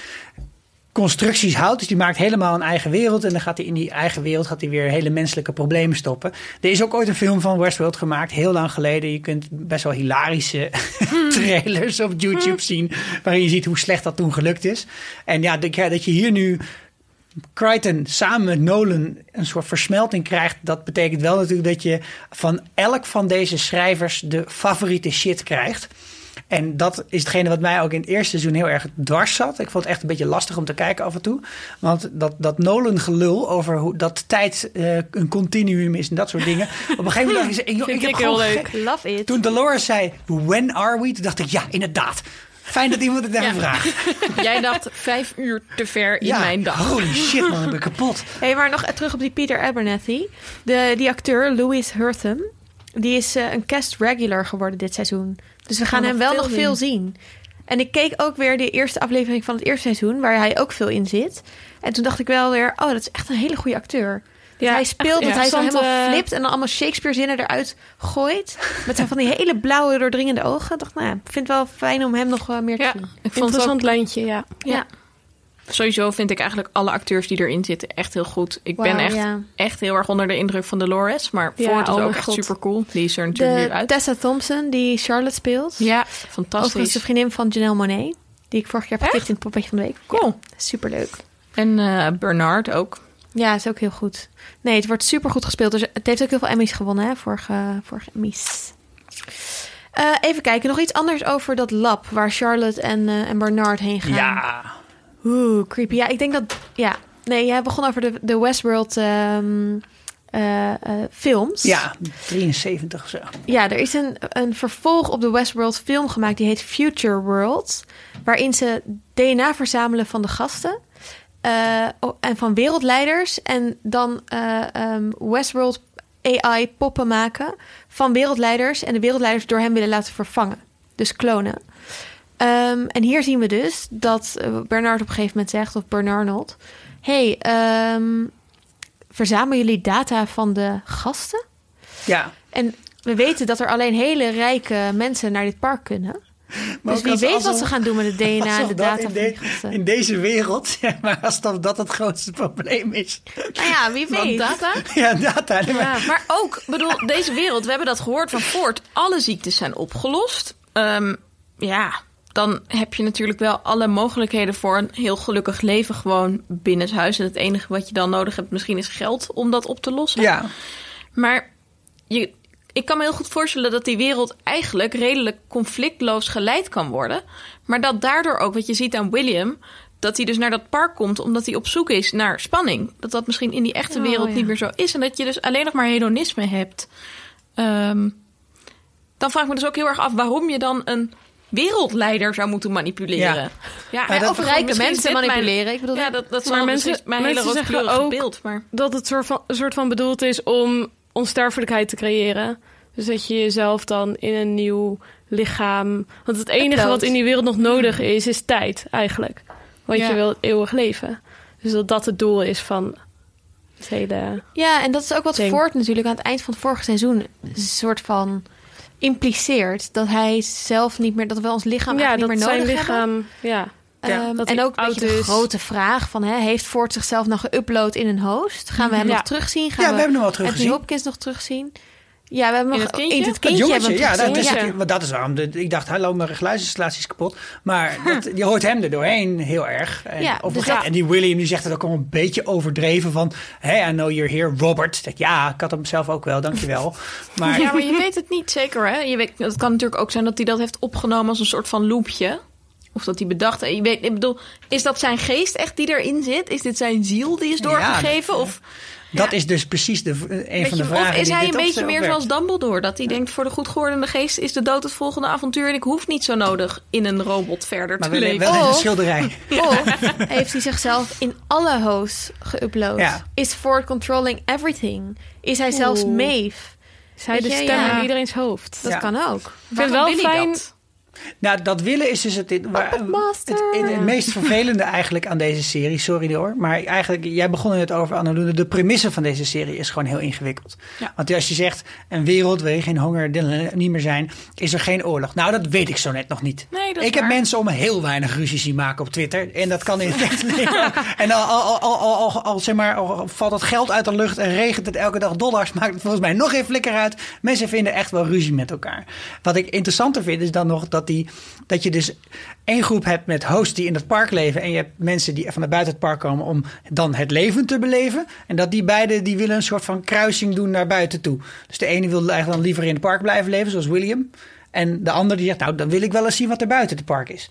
constructies houdt. Dus die maakt helemaal een eigen wereld. En dan gaat hij in die eigen wereld gaat hij weer hele menselijke problemen stoppen. Er is ook ooit een film van Westworld gemaakt, heel lang geleden. Je kunt best wel hilarische trailers op YouTube zien. Waarin je ziet hoe slecht dat toen gelukt is. En ja, dat ja, dat je hier nu Crichton samen met Nolan een soort versmelting krijgt. Dat betekent wel natuurlijk dat je van elk van deze schrijvers de favoriete shit krijgt. En dat is hetgene wat mij ook in het eerste seizoen heel erg dwars zat. Ik vond het echt een beetje lastig om te kijken af en toe. Want dat, dat Nolan gelul over hoe dat tijd eh, een continuum is en dat soort dingen. Op een gegeven moment dacht ik, ik, ik, heb ik gewoon heel ge- leuk. Love it. Toen Dolores zei, when are we? Toen dacht ik, ja, inderdaad. Fijn dat iemand het even Ja. vraagt. Jij dacht vijf uur te ver in ja, mijn dag. Holy shit man, ik ben kapot. Hey, maar nog terug op die Peter Abernathy. De, die acteur, Louis Hurtham, die is eh, een cast regular geworden dit seizoen. Dus we gaan nog hem wel nog veel zien. En ik keek ook weer de eerste aflevering van het eerste seizoen, waar hij ook veel in zit. En toen dacht ik wel weer, oh, dat is echt een hele goede acteur. Ja, hij speelt echt dat hij zo helemaal eh, flipt en dan allemaal Shakespeare-zinnen eruit gooit. Met zijn van die hele blauwe, doordringende ogen. Ik dacht, nou ja, ik vind het wel fijn om hem nog eh, meer te Ja, zien. ik vond het ook Interessant lijntje, ja. Ja. Sowieso vind ik eigenlijk alle acteurs die erin zitten echt heel goed. Ik ben echt, ja. echt heel erg onder de indruk van Dolores. Maar Ja, Ford is oh ook echt God. super cool. Die is er natuurlijk nu uit. Tessa Thompson, die Charlotte speelt. Ja, Overigens fantastisch. de vriendin van Janelle Monet. Die ik vorig jaar heb getipt in het poppetje van de week. Cool. Superleuk. En eh, Bernard ook. Ja, is ook heel goed. Nee, het wordt super goed gespeeld. Dus het heeft ook heel veel Emmys gewonnen, hè? Vorige, vorige Emmys. Eh, even kijken, nog iets anders over dat lab waar Charlotte en, eh, en Bernard heen gaan. Ja, Oeh, creepy. Ja, ik denk dat... Ja, nee, jij begon over de, de Westworld ehm, eh, eh, films. ja 73 of zo. Ja, er is een, een vervolg op de Westworld film gemaakt. Die heet Future World. Waarin ze DNA verzamelen van de gasten. eh, en van wereldleiders. En dan eh, ehm, Westworld AI poppen maken van wereldleiders. En de wereldleiders door hem willen laten vervangen. Dus klonen. Ehm, en hier zien we dus dat eh, Bernard op een gegeven moment zegt, of Bernard, hey, ehm, verzamelen jullie data van de gasten? Ja, En we weten dat er alleen hele rijke mensen naar dit park kunnen. Maar dus wie als- weet alsof- wat ze gaan doen met de DNA en de dat data in, van de- die gasten. in deze wereld, zeg maar, alsof dat het grootste probleem is. Nou ja, wie Want weet. data. Ja, data. Nee, maar- Ja. Maar ook, bedoel, deze wereld, we hebben dat gehoord van Ford. Alle ziektes zijn opgelost. Ehm, ja, dan heb je natuurlijk wel alle mogelijkheden voor een heel gelukkig leven gewoon binnenshuis. En het enige wat je dan nodig hebt misschien is geld om dat op te lossen. ja. Maar je, ik kan me heel goed voorstellen dat die wereld eigenlijk redelijk conflictloos geleid kan worden. Maar dat daardoor ook, wat je ziet aan William, dat hij dus naar dat park komt omdat hij op zoek is naar spanning. Dat dat misschien in die echte Oh, wereld ja. niet meer zo is. En dat je dus alleen nog maar hedonisme hebt. Ehm, dan vraag ik me dus ook heel erg af waarom je dan een wereldleider zou moeten manipuleren. Ja. Ja, Maar dat- Of rijke mensen manipuleren. Ik bedoel, Ja, dat, dat Maar mensen- misschien mijn hele mensen zeggen rooskleurige ook- beeld. Maar Dat het soort van, soort van bedoeld is om onsterfelijkheid te creëren. Dus dat je jezelf dan in een nieuw lichaam. Want het enige wat in die wereld nog nodig is, is tijd eigenlijk. Want Ja. je wil eeuwig leven. Dus dat dat het doel is van het hele... Ja, en dat is ook wat Ford natuurlijk aan het eind van het vorige seizoen een soort van impliceert dat hij zelf niet meer, dat we ons lichaam ja, eigenlijk niet meer zijn nodig hebben. lichaam... Ja, Ehm, dat en ook een beetje de grote vraag van, hè, heeft Ford zichzelf nog geüpload in een host? Gaan we hem Ja. nog terugzien? Gaan Ja, we hebben hem wel Anthony teruggezien. Hopkins nog terugzien? Ja, we hebben In nog het kindje? in het kindje jongetje, ja, dat, is, Ja. want dat is waarom de, ik dacht, hallo, mijn geluidsinstallatie is kapot. Maar dat, je hoort hem er doorheen heel erg. En, Ja, op een dus en die William die zegt het ook al een beetje overdreven van... Hey, I know you're here, Robert. Ja, ik had hem zelf ook wel, dankjewel. Maar Ja, maar je weet het niet zeker, hè? Je weet, het kan natuurlijk ook zijn dat hij dat heeft opgenomen als een soort van loopje. Of dat hij bedacht... Je weet, ik bedoel, is dat zijn geest echt die erin zit? Is dit zijn ziel die is Ja, doorgegeven? dat- of, dat is dus precies de, een van de vragen of is die hij een beetje meer zoals Dumbledore? Dat hij denkt, voor de goed gewordene geest is de dood het volgende avontuur... en ik hoef niet zo nodig in een robot verder Maar te leven. wel in een Of- schilderij. Of heeft hij zichzelf in alle hosts geüpload? Ja. Is Ford controlling everything? Is hij zelfs. Maeve? is hij de stem ja. in iedereen's hoofd. Dat Ja. kan ook. Ik vind wel fijn... Nou, dat willen is dus het, waar, het, het, het meest vervelende eigenlijk aan deze serie. Sorry hoor. Maar eigenlijk, jij begon net over, Annalune. De premisse van deze serie is gewoon heel ingewikkeld. Ja. Want als je zegt, een wereld waar je geen honger er niet meer zijn, is er geen oorlog. Nou, dat weet ik zo net nog niet. Nee, ik heb waar. mensen om heel weinig ruzie zien maken op Twitter. En dat kan in het echte leven. En al, al, al, al, al, al, zeg maar, al valt het geld uit de lucht en regent het elke dag dollars, maakt het volgens mij nog geen flikker uit. Mensen vinden echt wel ruzie met elkaar. Wat ik interessanter vind is dan nog dat, die, dat je dus één groep hebt met hosts die in het park leven. En je hebt mensen die van buiten het park komen om dan het leven te beleven. En dat die beide die willen een soort van kruising doen naar buiten toe. Dus de ene wil eigenlijk dan liever in het park blijven leven, zoals William. En de ander die zegt, nou dan wil ik wel eens zien wat er buiten het park is.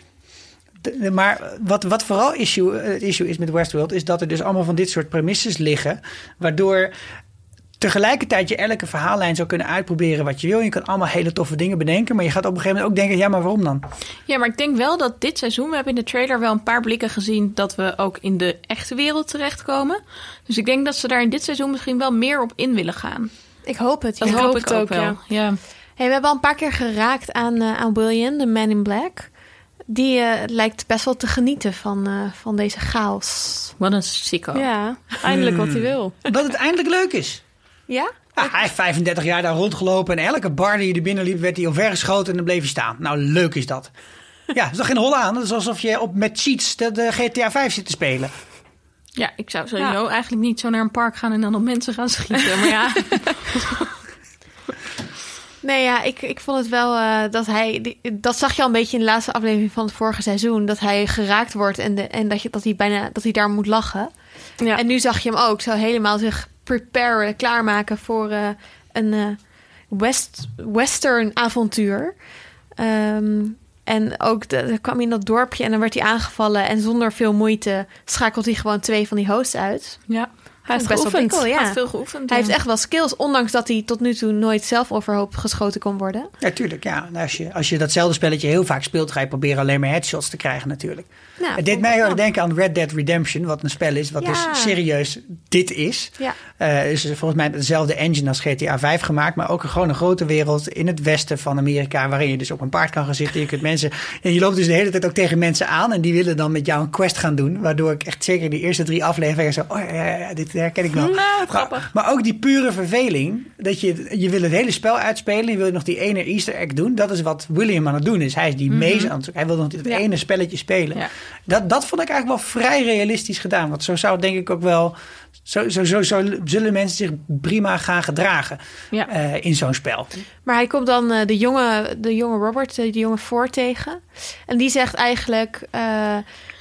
Maar wat, wat vooral issue, het issue is met Westworld, is dat er dus allemaal van dit soort premisses liggen. Waardoor tegelijkertijd je elke verhaallijn zou kunnen uitproberen wat je wil. Je kan allemaal hele toffe dingen bedenken. Maar je gaat op een gegeven moment ook denken, ja, maar waarom dan? Ja, maar ik denk wel dat dit seizoen... we hebben in de trailer wel een paar blikken gezien... dat we ook in de echte wereld terechtkomen. Dus ik denk dat ze daar in dit seizoen misschien wel meer op in willen gaan. Ik hoop het. Dat ja. hoop hoop ik het ook ook, wel. ja. Ja. Hey, we hebben al een paar keer geraakt aan, eh, aan William, de Man in Black. Die eh, lijkt best wel te genieten van, eh, van deze chaos. Wat een sicko. Ja, eindelijk wat hij wil. Dat het eindelijk leuk is. Ja? Ja, hij heeft 35 jaar daar rondgelopen en elke bar die er binnen liep werd hij omvergeschoten en dan bleef hij staan. Nou, leuk is dat. Ja, is toch geen hol aan? Dat is alsof je op met cheats de, de GTA 5 zit te spelen. Ja, ik zou sowieso eigenlijk niet zo naar een park gaan... en dan op mensen gaan schieten. Maar ja, Nee, ja, ik, ik vond het wel eh, dat hij... die- dat zag je al een beetje in de laatste aflevering van het vorige seizoen. Dat hij geraakt wordt en, de, en dat, je, dat, hij bijna, dat hij daar moet lachen. Ja. En nu zag je hem ook zo helemaal zich preparen, klaarmaken voor eh, een eh, west, western avontuur. Ehm, en ook de, kwam hij in dat dorpje en dan werd hij aangevallen. En zonder veel moeite schakelt hij gewoon twee van die hosts uit. ja. Hij heeft best wel geoefend. Hij ja. heeft veel geoefend. Hij ja. heeft echt wel skills, ondanks dat hij tot nu toe nooit zelf overhoop geschoten kon worden. Ja, tuurlijk. Ja. Nou, Als, je, als je datzelfde spelletje heel vaak speelt, ga je proberen alleen maar headshots te krijgen natuurlijk. Nou, het deed mij ik heel erg wel. denken aan Red Dead Redemption, wat een spel is, wat Ja. dus serieus dit is. Ja. Eh is volgens mij dezelfde engine als GTA 5 gemaakt, maar ook gewoon een grote wereld in het westen van Amerika, waarin je dus op een paard kan gaan zitten. Je kunt mensen, en je loopt dus de hele tijd ook tegen mensen aan en die willen dan met jou een quest gaan doen, waardoor ik echt zeker die eerste drie afleveringen zo, oh ja, ja, dit herken ik wel. Nou, grappig. Maar, maar ook die pure verveling, dat je, je wil het hele spel uitspelen, je wil nog die ene easter egg doen, dat is wat William aan het doen is. Hij is die maze aan het zoeken, hij wil nog dit Ja. ene spelletje spelen. Ja. Dat, dat vond ik eigenlijk wel vrij realistisch gedaan. Want zo zou het denk ik ook wel. Zo, zo, zo, zo zullen mensen zich prima gaan gedragen Ja. eh, in zo'n spel. Maar hij komt dan eh, de, jonge, de jonge Robert, eh, de jonge Ford tegen. En die zegt eigenlijk... eh,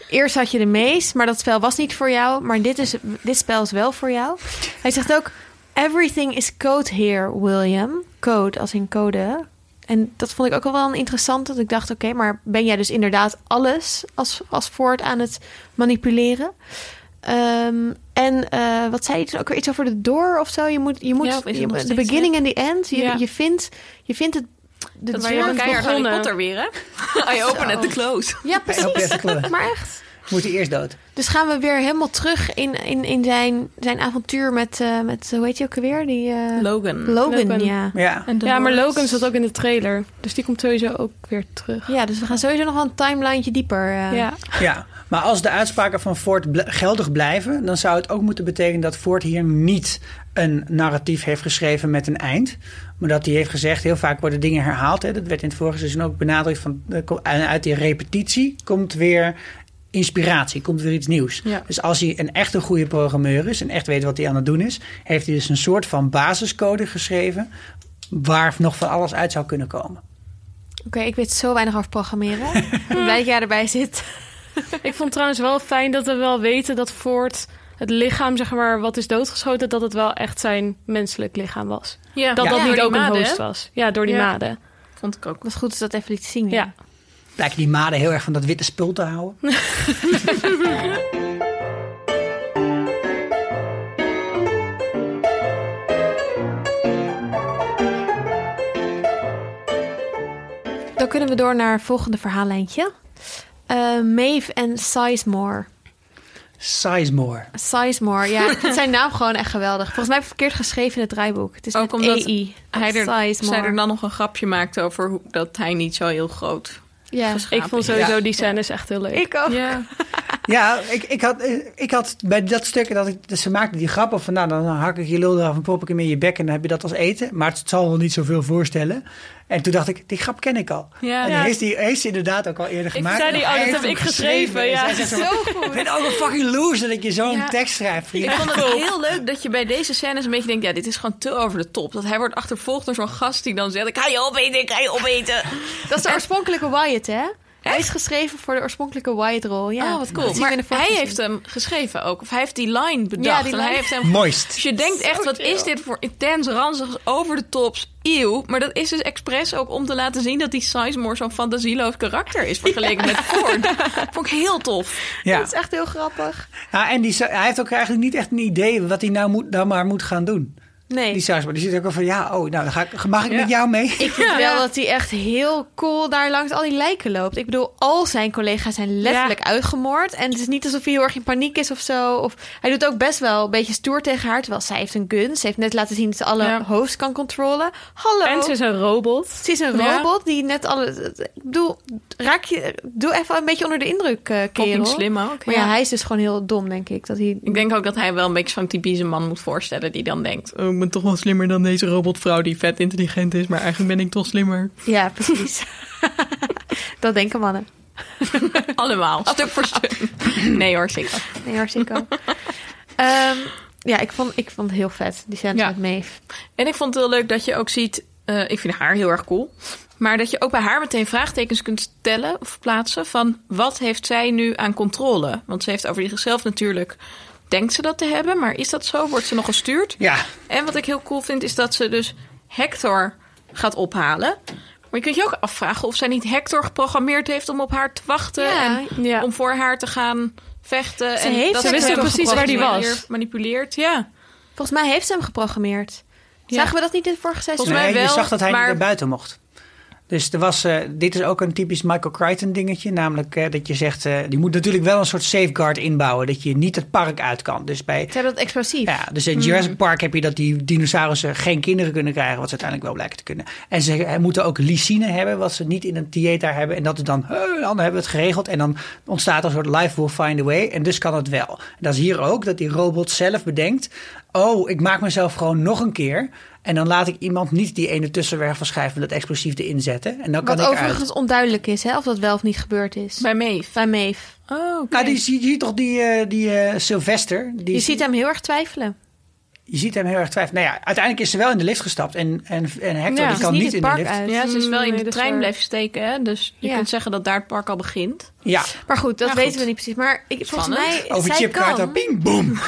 eerst had je de mees, maar dat spel was niet voor jou. Maar dit, is, dit spel is wel voor jou. Hij zegt ook... Everything is code here, William. Code, als in code. En dat vond ik ook wel een interessant. Dat ik dacht, oké, maar ben jij dus inderdaad alles als, als Ford aan het manipuleren? Ehm, en eh, wat zei je toen ook weer iets over de door of zo? Je moet, je moet Ja, je- de beginning en the end. Je, Ja. je, vindt, je vindt het. De Dat is keihard Harry begonnen. Potter weer, hè? I open at the close. Ja, precies. Maar echt. moet hij eerst dood. Dus gaan we weer helemaal terug in, in, in zijn, zijn avontuur met, eh, met, hoe heet je ook alweer? Die, eh, Logan. Logan, Logan. ja. Ja, Ja, maar. Logan zat ook in de trailer. Dus die komt sowieso ook weer terug. Ja, dus we gaan sowieso nog wel een timeline dieper. eh. Ja. ja. Maar als de uitspraken van Ford bl- geldig blijven, dan zou het ook moeten betekenen dat Ford hier niet een narratief heeft geschreven met een eind. Maar dat hij heeft gezegd, heel vaak worden dingen herhaald. Hè. Dat werd in het vorige seizoen ook benadrukt. Van, en uit die repetitie komt weer inspiratie, komt weer iets nieuws. Ja. Dus als hij een echt een goede programmeur is en echt weet wat hij aan het doen is, heeft hij dus een soort van basiscode geschreven waar nog van alles uit zou kunnen komen. Oké, ik weet zo weinig over programmeren. Ik ben blij dat jij erbij zit. Ik vond trouwens wel fijn dat we wel weten dat Ford het lichaam, zeg maar, wat is doodgeschoten, dat het wel echt zijn menselijk lichaam was. Ja. Dat Ja. dat Ja, niet ook een maden, host was. Ja, door die Ja. maden. Vond ik ook. Wat goed is dat even lieten zien. Ja. Blijken die maden heel erg van dat witte spul te houden. Dan kunnen we door naar het volgende verhaallijntje. Eh, Maeve en Sizemore. Sizemore. Sizemore, ja. Ik vind zijn naam gewoon echt geweldig. Volgens mij heb ik verkeerd geschreven in het draaiboek. Het is Ook met omdat EI. Hij er, Sizemore. zij er dan nog een grapje maakt over hoe, dat hij niet zo heel groot Ja, Ik vond is. sowieso Ja. die scènes echt heel leuk. ik ook. Ja. Ja, ik, ik, had, ik had bij dat stuk dat ik, dus ze maakten die grap op van nou, dan hak ik je lul eraf en pop ik hem in je bek en dan heb je dat als eten. Maar het zal wel niet zoveel voorstellen. En toen dacht ik, die grap ken ik al. Ja. en die Ja. heeft, die, heeft ze inderdaad ook al eerder gemaakt. zei En die, oh, dat heb ik geschreven, En ja. zo, Zo Ik goed. ben ook een fucking loser dat je zo'n Ja. tekst schrijft, vriend. Ik vond het heel leuk dat je bij deze scènes een beetje denkt... ja, dit is gewoon te over de top. Dat hij wordt achtervolgd door zo'n gast die dan zegt... ik ga je opeten, ik ga je opeten. Dat is de oorspronkelijke Wyatt, hè? Hij is geschreven voor de oorspronkelijke Wyatt-rol. Ja, oh, wat cool. Maar hij heeft hem geschreven ook. Of hij heeft die line bedacht. Ja, die En line. hij heeft hem... Moist. Dus je denkt echt, wat is dit voor intens ranzig, over de tops, eeuw. Maar dat is dus expres ook om te laten zien dat die Sizemore zo'n fantasieloos karakter is vergeleken met Ford. Vond ik heel tof. Ja. Dat is echt heel grappig. ja, en die, hij heeft ook eigenlijk niet echt een idee wat hij nou, moet, nou maar moet gaan doen. Nee. Die Sizemore, die zit ook al van ja, oh, nou, dan ga ik, mag ik Ja. met jou mee? Ik vind wel dat hij echt heel cool daar langs al die lijken loopt. Ik bedoel, al zijn collega's zijn letterlijk uitgemoord. En het is niet alsof hij heel erg in paniek is of zo. Of hij doet ook best wel een beetje stoer tegen haar. Terwijl zij heeft een gun. Ze heeft net laten zien dat ze alle Ja. hosts kan controleren. Hallo. En ze is een robot. Ze is een Ja. robot die net alle... Ik bedoel, raak je... Doe even een beetje onder de indruk, eh kerel. Slim ook. Maar ja. hij is dus gewoon heel dom, denk ik. Dat hij... Ik denk ook dat hij wel een beetje zo'n typische man moet voorstellen die dan denkt... Oh, ik ben toch wel slimmer dan deze robotvrouw die vet intelligent is, maar eigenlijk ben ik toch slimmer. Ja, precies. dat denken mannen. Allemaal, stuk voor stuk. Nee hoor, zeker. Nee, hartstikke. Ehm, ja, ik vond, ik vond het heel vet, die scène Ja. met Maeve. En ik vond het heel leuk dat je ook ziet... eh, ik vind haar heel erg cool. Maar dat je ook bij haar meteen vraagtekens kunt stellen of plaatsen... van wat heeft zij nu aan controle? Want ze heeft over zichzelf natuurlijk... denkt ze dat te hebben, maar is dat zo? Wordt ze nog gestuurd? Ja, En wat ik heel cool vind, is dat ze dus Hector gaat ophalen. Maar je kunt je ook afvragen of zij niet Hector geprogrammeerd heeft om op haar te wachten. Ja. En Ja. om voor haar te gaan vechten. Ze en heeft dat Ze wist ook precies waar die was. gemanipuleerd- Manipuleerd, ja. Volgens mij heeft ze hem geprogrammeerd. Ja. Zagen we dat niet in het vorige seizoen? Volgens mij nee, je wel, zag dat hij maar- niet naar buiten mocht. Dus er was, eh, dit is ook een typisch Michael Crichton dingetje. Namelijk eh, dat je zegt, eh, die moet natuurlijk wel een soort safeguard inbouwen. Dat je niet het park uit kan. Dus bij Ze hebben dat explosief. ja, dus in Jurassic Park heb je dat die dinosaurussen geen kinderen kunnen krijgen, wat ze uiteindelijk wel blijken te kunnen. En ze moeten ook lysine hebben, wat ze niet in een theater hebben. En dat is dan, "Hey, dan hebben we het geregeld. En dan ontstaat er een soort life will find a way. En dus kan het wel. En dat is hier ook, dat die robot zelf bedenkt, oh, ik maak mezelf gewoon nog een keer. En dan laat ik iemand niet die ene tussenwerf van schijf van dat explosief erin zetten. En dan kan Wat ik overigens uit. onduidelijk is, hè, of dat wel of niet gebeurd is. Bij Maeve. Bij Maeve. Oh, oké. Nou, die zie je toch die, eh, die eh, Sylvester. Die Je ziet hem heel erg twijfelen. Je ziet hem heel erg twijfelen. Nou ja, uiteindelijk is ze wel in de lift gestapt. En, en, en Hector Ja, die is kan niet in de park lift. uit. Ja, ze is wel in de trein waar. blijven steken. Hè? Dus je Ja. kunt zeggen dat daar het park al begint. Ja, Maar goed, dat Ja, weten goed. we niet precies. Maar ik, volgens mij, over zij chipkaarten. kan... Ping, boom.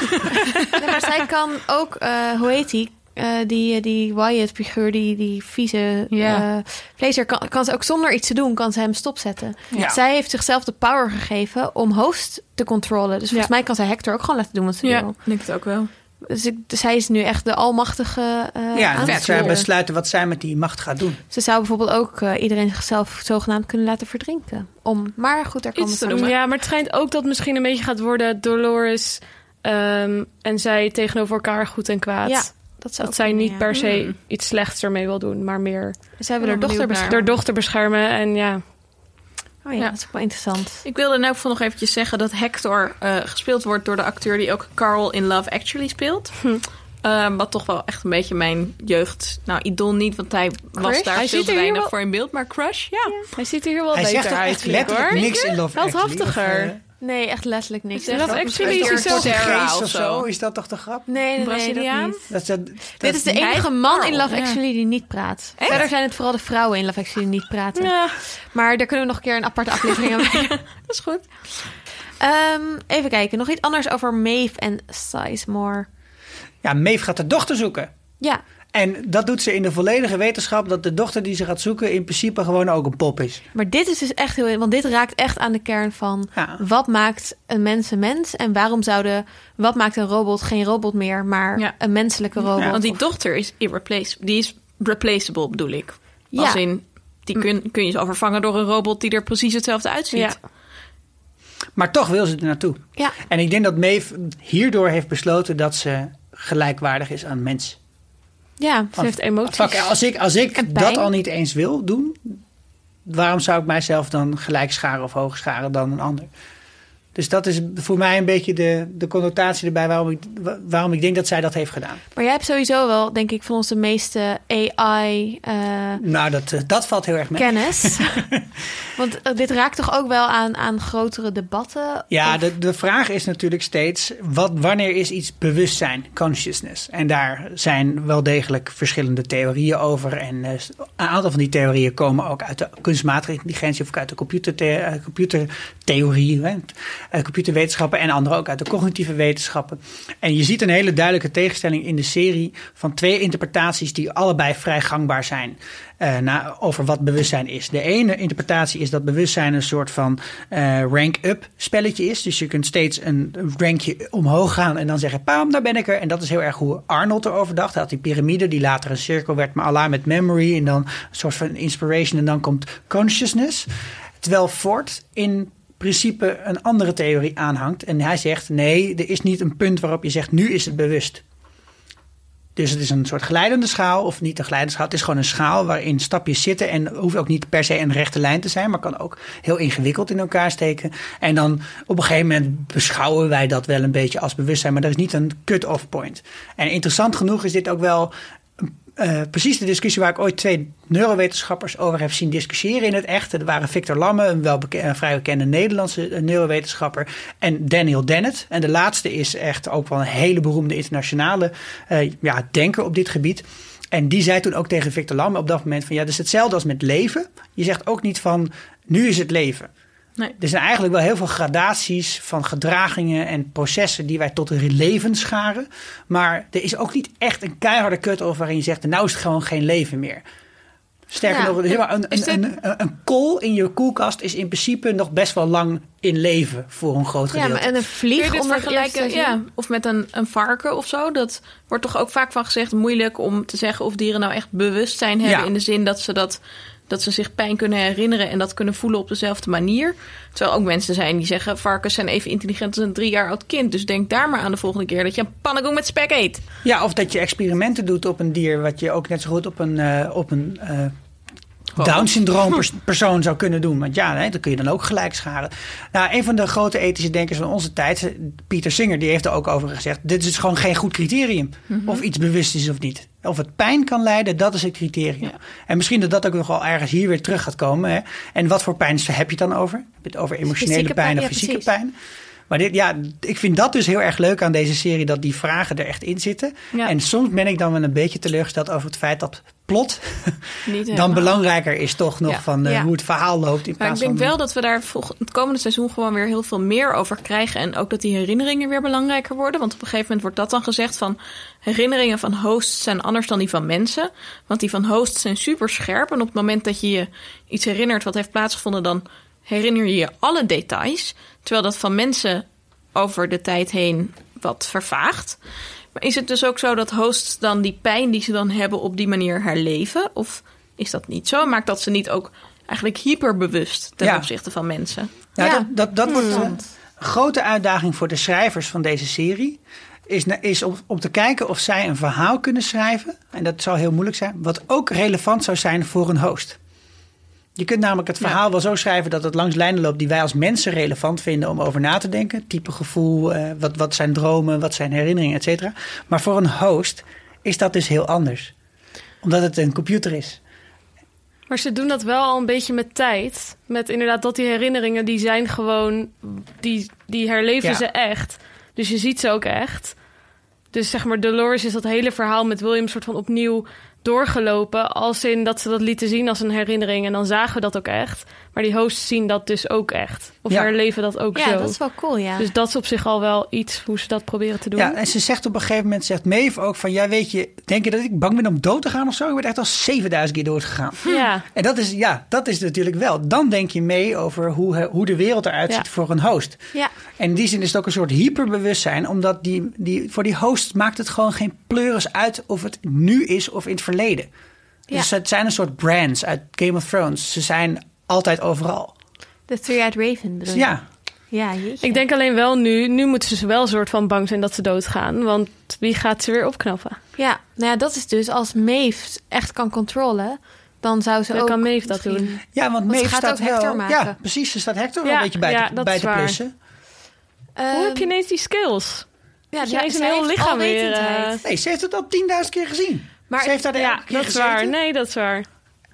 Nee, maar zij kan ook, eh, hoe heet die? Eh, die, eh, die Wyatt-figuur, die, die vieze Ja. eh, vleeser, kan, kan ze ook zonder iets te doen, kan ze hem stopzetten. Ja. Zij heeft zichzelf de power gegeven om host te controleren. Dus volgens Ja. mij kan zij Hector ook gewoon laten doen wat ze Ja, wil. ik denk het ook wel. Dus ik, zij is nu echt de almachtige uh, ja, vet zij sturen. besluiten wat zij met die macht gaat doen. Ze zou bijvoorbeeld ook eh, iedereen zichzelf zogenaamd kunnen laten verdrinken. Om, maar goed, daar Iets we te doen. Ja, maar het schijnt ook dat misschien een beetje gaat worden Dolores ehm, en zij tegenover elkaar goed en kwaad. Ja, dat zou dat zij niet ja. per se Hmm. iets slechts ermee wil doen, maar meer Zij wil haar dochter beschermen. haar dochter beschermen. En ja, Oh ja, Ja. dat is ook wel interessant. Ik wilde in elk geval nog eventjes zeggen dat Hector eh, gespeeld wordt door de acteur die ook Carl in Love Actually speelt. Hm. Ehm, wat toch wel echt een beetje mijn jeugd. Nou, idool niet, want hij was daar Hij veel te weinig wel- voor in beeld. Maar Crush, ja. hij ziet er hier wel Hij beter zegt uit, echt vind ik, letterlijk hoor. niks in Love Wel Actually, Nee, echt letterlijk niks. Is Love echt Actually is Portugees of of zo. zo. Is dat toch de grap? Nee, nee, nee, dat Braziliaan? niet. Dat, is dat, Dit dat- is de enige man in Carl, Love ja. Actually die niet praat. Echt? Verder zijn het vooral de vrouwen in Love Actually die niet praten. Ja, Maar daar kunnen we nog een keer een aparte aflevering aan maken. Dat is goed. Ehm, even kijken, nog iets anders over Maeve en Sizemore. Ja, Maeve gaat de dochter zoeken. Ja, En dat doet ze in de volledige wetenschap dat de dochter die ze gaat zoeken in principe gewoon ook een pop is. maar dit is dus echt heel... Want dit raakt echt aan de kern van... Ja. Wat maakt een mens een mens? En waarom zouden... Wat maakt een robot geen robot meer, maar Ja. een menselijke robot? Want die dochter is irreplaceable. Die is replaceable, bedoel ik. Ja. Als in, die kun, kun je zo vervangen door een robot die er precies hetzelfde uitziet. ja. Maar toch wil ze er naartoe. Ja, En ik denk dat Maeve hierdoor heeft besloten dat ze gelijkwaardig is aan mens. Ja. Ze heeft emoties. Fuck, als ik, als ik dat al niet eens wil doen, waarom zou ik mijzelf dan gelijk scharen of hoog scharen dan een ander? Dus dat is voor mij een beetje de, de connotatie erbij waarom ik, waarom ik denk dat zij dat heeft gedaan. Maar jij hebt sowieso wel, denk ik, van onze meeste AI-kennis. Nou, dat, eh, dat valt heel erg mee. Want eh, dit raakt toch ook wel aan, aan grotere debatten? Ja, Of- de, de vraag is natuurlijk steeds: wat, wanneer is iets bewustzijn, consciousness? En daar zijn wel degelijk verschillende theorieën over. En eh, een aantal van die theorieën komen ook uit de kunstmatige intelligentie of uit de computerte, eh, computertheorie, hè, computerwetenschappen en andere ook uit de cognitieve wetenschappen. En je ziet een hele duidelijke tegenstelling in de serie van twee interpretaties die allebei vrij gangbaar zijn. Eh, over wat bewustzijn is. De ene interpretatie is dat bewustzijn een soort van eh, rank-up spelletje is. Dus je kunt steeds een rankje omhoog gaan en dan zeggen, pam, daar ben ik er. En dat is heel erg hoe Arnold erover dacht. Hij had die piramide die later een cirkel werd, maar Allah met memory en dan een soort van inspiration en dan komt consciousness. Terwijl Ford in principe een andere theorie aanhangt. En hij zegt, nee, er is niet een punt waarop je zegt, nu is het bewust. Dus het is een soort glijdende schaal, of niet een glijdende schaal. Het is gewoon een schaal waarin stapjes zitten. En hoeft ook niet per se een rechte lijn te zijn, maar kan ook heel ingewikkeld in elkaar steken. En dan op een gegeven moment beschouwen wij dat wel een beetje als bewustzijn, maar er is niet een cut-off point. En interessant genoeg is dit ook wel eh, precies de discussie waar ik ooit twee neurowetenschappers over heb zien discussiëren in het echt. Er waren Victor Lamme, een, vrij bekende Nederlandse eh, neurowetenschapper, en Daniel Dennett. En de laatste is echt ook wel een hele beroemde internationale eh, ja, denker op dit gebied. En die zei toen ook tegen Victor Lamme op dat moment van ja, dat is hetzelfde als met leven. Je zegt ook niet van nu is het leven. Nee. Er zijn eigenlijk wel heel veel gradaties van gedragingen en processen die wij tot een leven scharen. Maar er is ook niet echt een keiharde cut-off waarin je zegt, nou is het gewoon geen leven meer. Sterker Ja. nog, zeg maar, een, dit- een, een, een kool in je koelkast is in principe nog best wel lang in leven voor een groot ja, gedeelte. maar en een vlieg onder vergelijken? Ja, of met een, een varken of zo. Dat wordt toch ook vaak van gezegd moeilijk om te zeggen of dieren nou echt bewustzijn hebben. Ja. In de zin dat ze, dat, dat ze zich pijn kunnen herinneren en dat kunnen voelen op dezelfde manier. Terwijl ook mensen zijn die zeggen varkens zijn even intelligent als een drie jaar oud kind. Dus denk daar maar aan de volgende keer dat je een pannenkoek met spek eet. Ja, of dat je experimenten doet op een dier, wat je ook net zo goed op een, eh, op een eh, Down-syndroom pers- persoon zou kunnen doen. Want ja, hè, dat kun je dan ook gelijk scharen. Nou, een van de grote ethische denkers van onze tijd, Pieter Singer, die heeft er ook over gezegd: dit is gewoon geen goed criterium. Of iets bewust is of niet. Of het pijn kan leiden, dat is het criterium. Ja. En misschien dat dat ook nog wel ergens hier weer terug gaat komen. Hè? En wat voor pijn heb je het dan over? Heb je het over emotionele pijn, pijn, of ja, fysieke precies. pijn? Maar dit, ja, ik vind dat dus heel erg leuk aan deze serie, dat die vragen er echt in zitten. Ja. En soms ben ik dan wel een beetje teleurgesteld over het feit dat plot Niet dan belangrijker is toch nog Ja. van eh, hoe het verhaal loopt. In Maar ik plaats denk van, wel dat we daar het komende seizoen gewoon weer heel veel meer over krijgen. En ook dat die herinneringen weer belangrijker worden. Want op een gegeven moment wordt dat dan gezegd van herinneringen van hosts zijn anders dan die van mensen. Want die van hosts zijn super scherp. En op het moment dat je je iets herinnert wat heeft plaatsgevonden, dan herinner je je alle details. Terwijl dat van mensen over de tijd heen wat vervaagt. Maar is het dus ook zo dat hosts dan die pijn die ze dan hebben op die manier herleven? Of is dat niet zo? Maakt dat ze niet ook eigenlijk hyperbewust ten Ja. opzichte van mensen? Ja. dat, dat, dat wordt een grote uitdaging voor de schrijvers van deze serie. Is, is om, om te kijken of zij een verhaal kunnen schrijven. En dat zal heel moeilijk zijn. Wat ook relevant zou zijn voor een host. Je kunt namelijk het verhaal wel zo schrijven dat het langs lijnen loopt die wij als mensen relevant vinden om over na te denken. Type gevoel, eh, wat, wat zijn dromen, wat zijn herinneringen, et cetera. Maar voor een host is dat dus heel anders. Omdat het een computer is. Maar ze doen dat wel al een beetje met tijd. Met inderdaad dat die herinneringen, die zijn gewoon... Die, die herleven Ja. ze echt. Dus je ziet ze ook echt. Dus zeg maar, Dolores is dat hele verhaal met William soort van opnieuw doorgelopen. Als in dat ze dat lieten zien als een herinnering. En dan zagen we dat ook echt. Maar die hosts zien dat dus ook echt. Of Ja. herleven dat ook Ja, zo. dat is wel cool, ja. Dus dat is op zich al wel iets hoe ze dat proberen te doen. Ja, en ze zegt op een gegeven moment, zegt Maeve ook van... Ja, weet je, denk je dat ik bang ben om dood te gaan of zo? Ik ben echt al 7000 keer dood gegaan. ja. En dat is, ja, dat is natuurlijk wel. Dan denk je mee over hoe, hoe de wereld eruit Ja. ziet voor een host. ja. En in die zin is het ook een soort hyperbewustzijn. Omdat die, die, voor die host maakt het gewoon geen pleuris uit of het nu is of in het verleden. Ja. Dus het zijn een soort brands uit Game of Thrones. Ze zijn altijd overal. De Three-Eyed Raven bedoel Dus je? ja, Ja, jeetje. Ik denk alleen wel nu, nu moeten ze wel een soort van bang zijn dat ze doodgaan. Want wie gaat ze weer opknappen? Ja, nou ja, dat is dus als Maeve echt kan controlen, dan zou ze Dan ook... kan Maeve dat misschien- doen. ja want ze Maeve staat ook Hector wel... maken. Ja, precies. Ze staat Hector wel een beetje bij ja, te, dat bij is te waar. plussen. Hoe heb je Ehm, ineens die skills? ja, ja, ineens een heel lichaam weer, alwetendheid. Nee, ze heeft het al 10.000 keer gezien. Maar- ze heeft daar de Ja, dat is waar. Nee, dat is waar.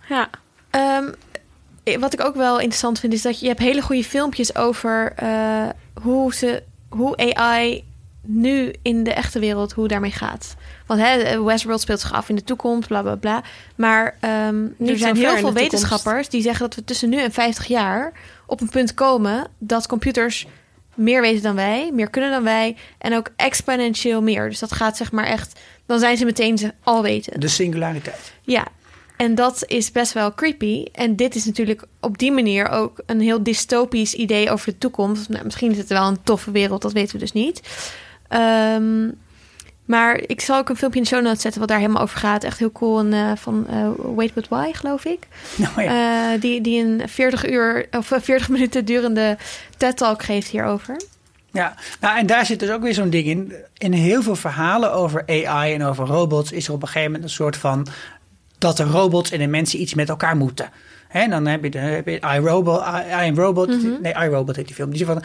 Ja. Ehm, wat ik ook wel interessant vind, is dat je, je hebt hele goede filmpjes over eh, hoe, ze, hoe AI nu in de echte wereld, hoe daarmee gaat. Want hè, Westworld speelt zich af in de toekomst, bla bla bla. Maar ehm, Niet er zijn heel veel wetenschappers die zeggen dat we tussen nu en 50 jaar op een punt komen dat computers meer weten dan wij, meer kunnen dan wij en ook exponentieel meer. Dus dat gaat zeg maar echt, dan zijn ze meteen ze alwetend. De singulariteit. Ja, en dat is best wel creepy. En dit is natuurlijk op die manier ook een heel dystopisch idee over de toekomst. Nou, misschien is het wel een toffe wereld, dat weten we dus niet. Ehm, maar ik zal ook een filmpje in de show notes zetten wat daar helemaal over gaat. Echt heel cool. En, eh, van eh, Wait But Why, geloof ik. Nou ja. Eh, die, die een 40 uur of eh, 40 minuten durende TED-talk geeft hierover. Ja, nou, en daar zit dus ook weer zo'n ding in. In heel veel verhalen over AI en over robots is er op een gegeven moment een soort van dat de robots en de mensen iets met elkaar moeten. En dan heb je, de, heb je iRobot, I, Robot, nee, iRobot heet die film. Die van,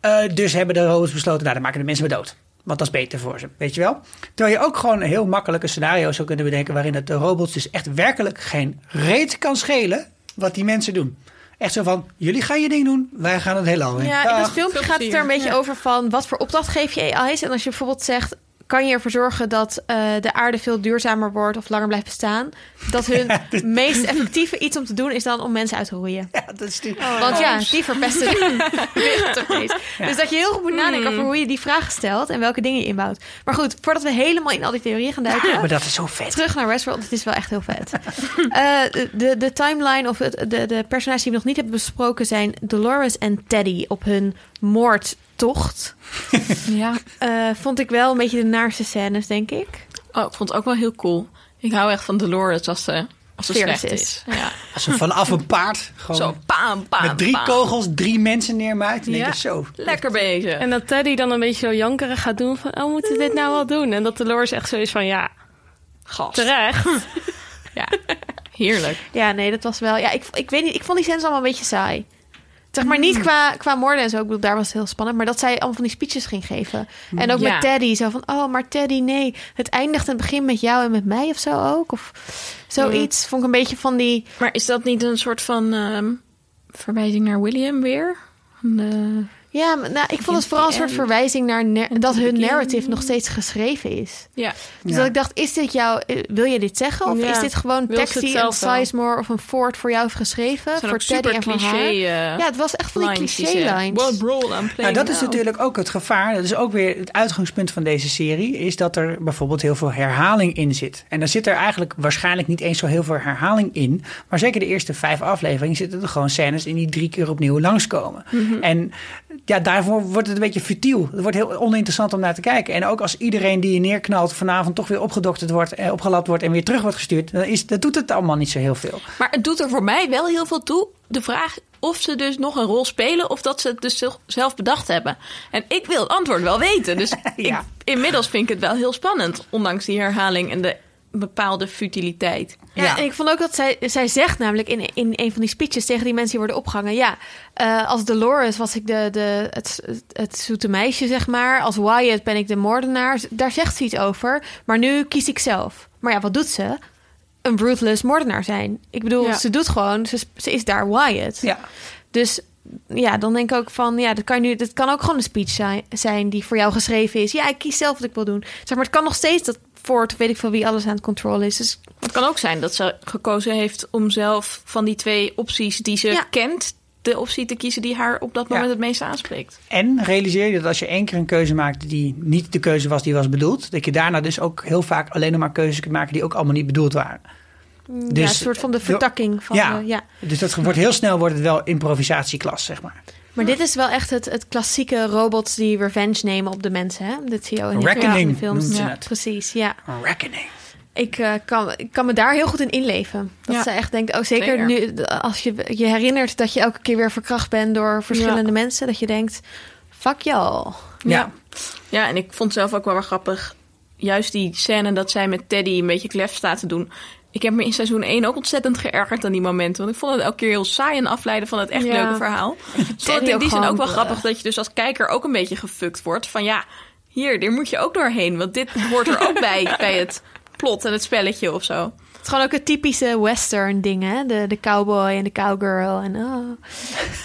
eh, dus hebben de robots besloten, nou, dan maken de mensen maar dood. Want dat is beter voor ze, weet je wel? Terwijl je ook gewoon een heel makkelijke scenario zou kunnen bedenken... waarin het de robots dus echt werkelijk geen reet kan schelen wat die mensen doen. Echt zo van, jullie gaan je ding doen, wij gaan het heelal in. Ja, in dat filmpje gaat het er een beetje Ja. over van wat voor opdracht geef je AI's. En als je bijvoorbeeld zegt, kan je ervoor zorgen dat eh, de aarde veel duurzamer wordt of langer blijft bestaan? Dat hun meest effectieve iets om te doen is dan om mensen uit te roeien. Ja, dat is die... Want ja, die verpesten de. Dus dat je heel goed moet nadenken over hoe je die vragen stelt en welke dingen je inbouwt. Maar goed, voordat we helemaal in al die theorieën gaan duiken. Maar dat is zo vet. Terug naar Westworld, het is wel echt heel vet. Eh, de, de timeline of het, de, de personages die we nog niet hebben besproken zijn Dolores en Teddy op hun moordtocht. Ja. Eh, vond ik wel een beetje de naarste scènes, denk ik. Oh, ik vond het ook wel heel cool. Ik hou echt van Dolores als ze, als ze slecht is. is. Ja. Als ze vanaf een paard gewoon Zo, paam, paam, met drie paam. kogels drie mensen neermaakt. Denk Ja. je zo. Lekker bezig. En dat Teddy dan een beetje zo jankerig gaat doen van... oh, moeten we dit nou wel doen? En dat Dolores echt zo is van, ja, Gas. terecht. Ja. Heerlijk. Ja, nee, dat was wel... Ja, ik, ik weet niet, ik vond die scènes allemaal een beetje saai. Zeg maar niet qua, qua moorden en zo. Ik bedoel, daar was het heel spannend. Maar dat zij allemaal van die speeches ging geven. En ook Ja. met Teddy. Zo van, oh, maar Teddy, nee. Het eindigt in het begin met jou en met mij of zo ook. Of zoiets. Vond ik een beetje van die... Maar is dat niet een soort van ehm, verwijzing naar William weer? De- Ja, maar, nou, ik vond het vooral een soort verwijzing naar nar- dat hun narrative nog steeds geschreven is. Ja. Dus Ja. dat ik dacht, is dit jou, eh, wil je dit zeggen? Of Ja. is dit gewoon zelf wel? Sizemore of een Ford voor jou heeft geschreven? zijn Voor Teddy en voor haar? cliché. eh, Ja, het was echt van die cliché lines. What role I'm playing Nou, dat is now? natuurlijk ook het gevaar. Dat is ook weer het uitgangspunt van deze serie. Is dat er bijvoorbeeld heel veel herhaling in zit. En dan zit er eigenlijk waarschijnlijk niet eens zo heel veel herhaling in. Maar zeker de eerste vijf afleveringen zitten er gewoon scènes in die drie keer opnieuw langskomen. En ja, daarvoor wordt het een beetje futiel. Het wordt heel oninteressant om naar te kijken. En ook als iedereen die je neerknalt vanavond toch weer opgedokterd wordt, eh, opgelapt wordt en weer terug wordt gestuurd, dan, is, dan doet het allemaal niet zo heel veel. Maar het doet er voor mij wel heel veel toe. De vraag of ze dus nog een rol spelen of dat ze het dus zelf bedacht hebben. En ik wil het antwoord wel weten. Dus Ja. ik, inmiddels vind ik het wel heel spannend, ondanks die herhaling en de bepaalde futiliteit. Ja, Ja. en ik vond ook dat zij, zij zegt namelijk in, in een van die speeches tegen die mensen die worden opgehangen. Ja, eh, als Dolores was ik de, de, het, het, het zoete meisje, zeg maar. Als Wyatt ben ik de moordenaar. Daar zegt ze iets over. Maar nu kies ik zelf. Maar ja, wat doet ze? Een ruthless moordenaar zijn. Ik bedoel, Ja. ze doet gewoon, ze, ze is daar Wyatt. Ja. Dus ja, dan denk ik ook van, ja, dat kan, nu, dat kan ook gewoon een speech zijn, zijn die voor jou geschreven is. Ja, ik kies zelf wat ik wil doen. Zeg maar, het kan nog steeds dat Ford, weet ik veel wie alles aan het controle is. Dus Het kan ook zijn dat ze gekozen heeft om zelf van die twee opties die ze Ja. kent, de optie te kiezen die haar op dat Ja. moment het meeste aanspreekt. En realiseer je dat als je één keer een keuze maakt die niet de keuze was die was bedoeld, dat je daarna dus ook heel vaak alleen nog maar keuzes kunt maken die ook allemaal niet bedoeld waren. ja, Dus- een soort van de vertakking van Ja. de- ja. Dus dat wordt heel snel wordt het wel improvisatieklas, zeg maar. Maar dit is wel echt het, het klassieke robots die revenge nemen op de mensen. Hè? Dat zie je ook in Reckoning films. Ja, precies, ja. Reckoning. Ik, eh, kan, ik kan me daar heel goed in inleven. Dat Ja. ze echt denkt, oh zeker Zeker. nu, als je je herinnert dat je elke keer weer verkracht bent door verschillende mensen, dat je denkt, fuck y'all. Ja. Ja, en ik vond zelf ook wel weer grappig. Juist die scène dat zij met Teddy een beetje klef staat te doen. Ik heb me in seizoen 1 ook ontzettend geërgerd aan die momenten. Want ik vond het elke keer heel saai en afleiden van het echt Ja. leuke verhaal. Ik vond het in die zin ook wel eh, grappig dat je dus als kijker ook een beetje gefukt wordt. Van ja, hier, daar moet je ook doorheen. Want dit hoort er ook bij, bij het plot en het spelletje of zo. Het is gewoon ook het typische western ding, hè? De, de cowboy en de cowgirl. En oh.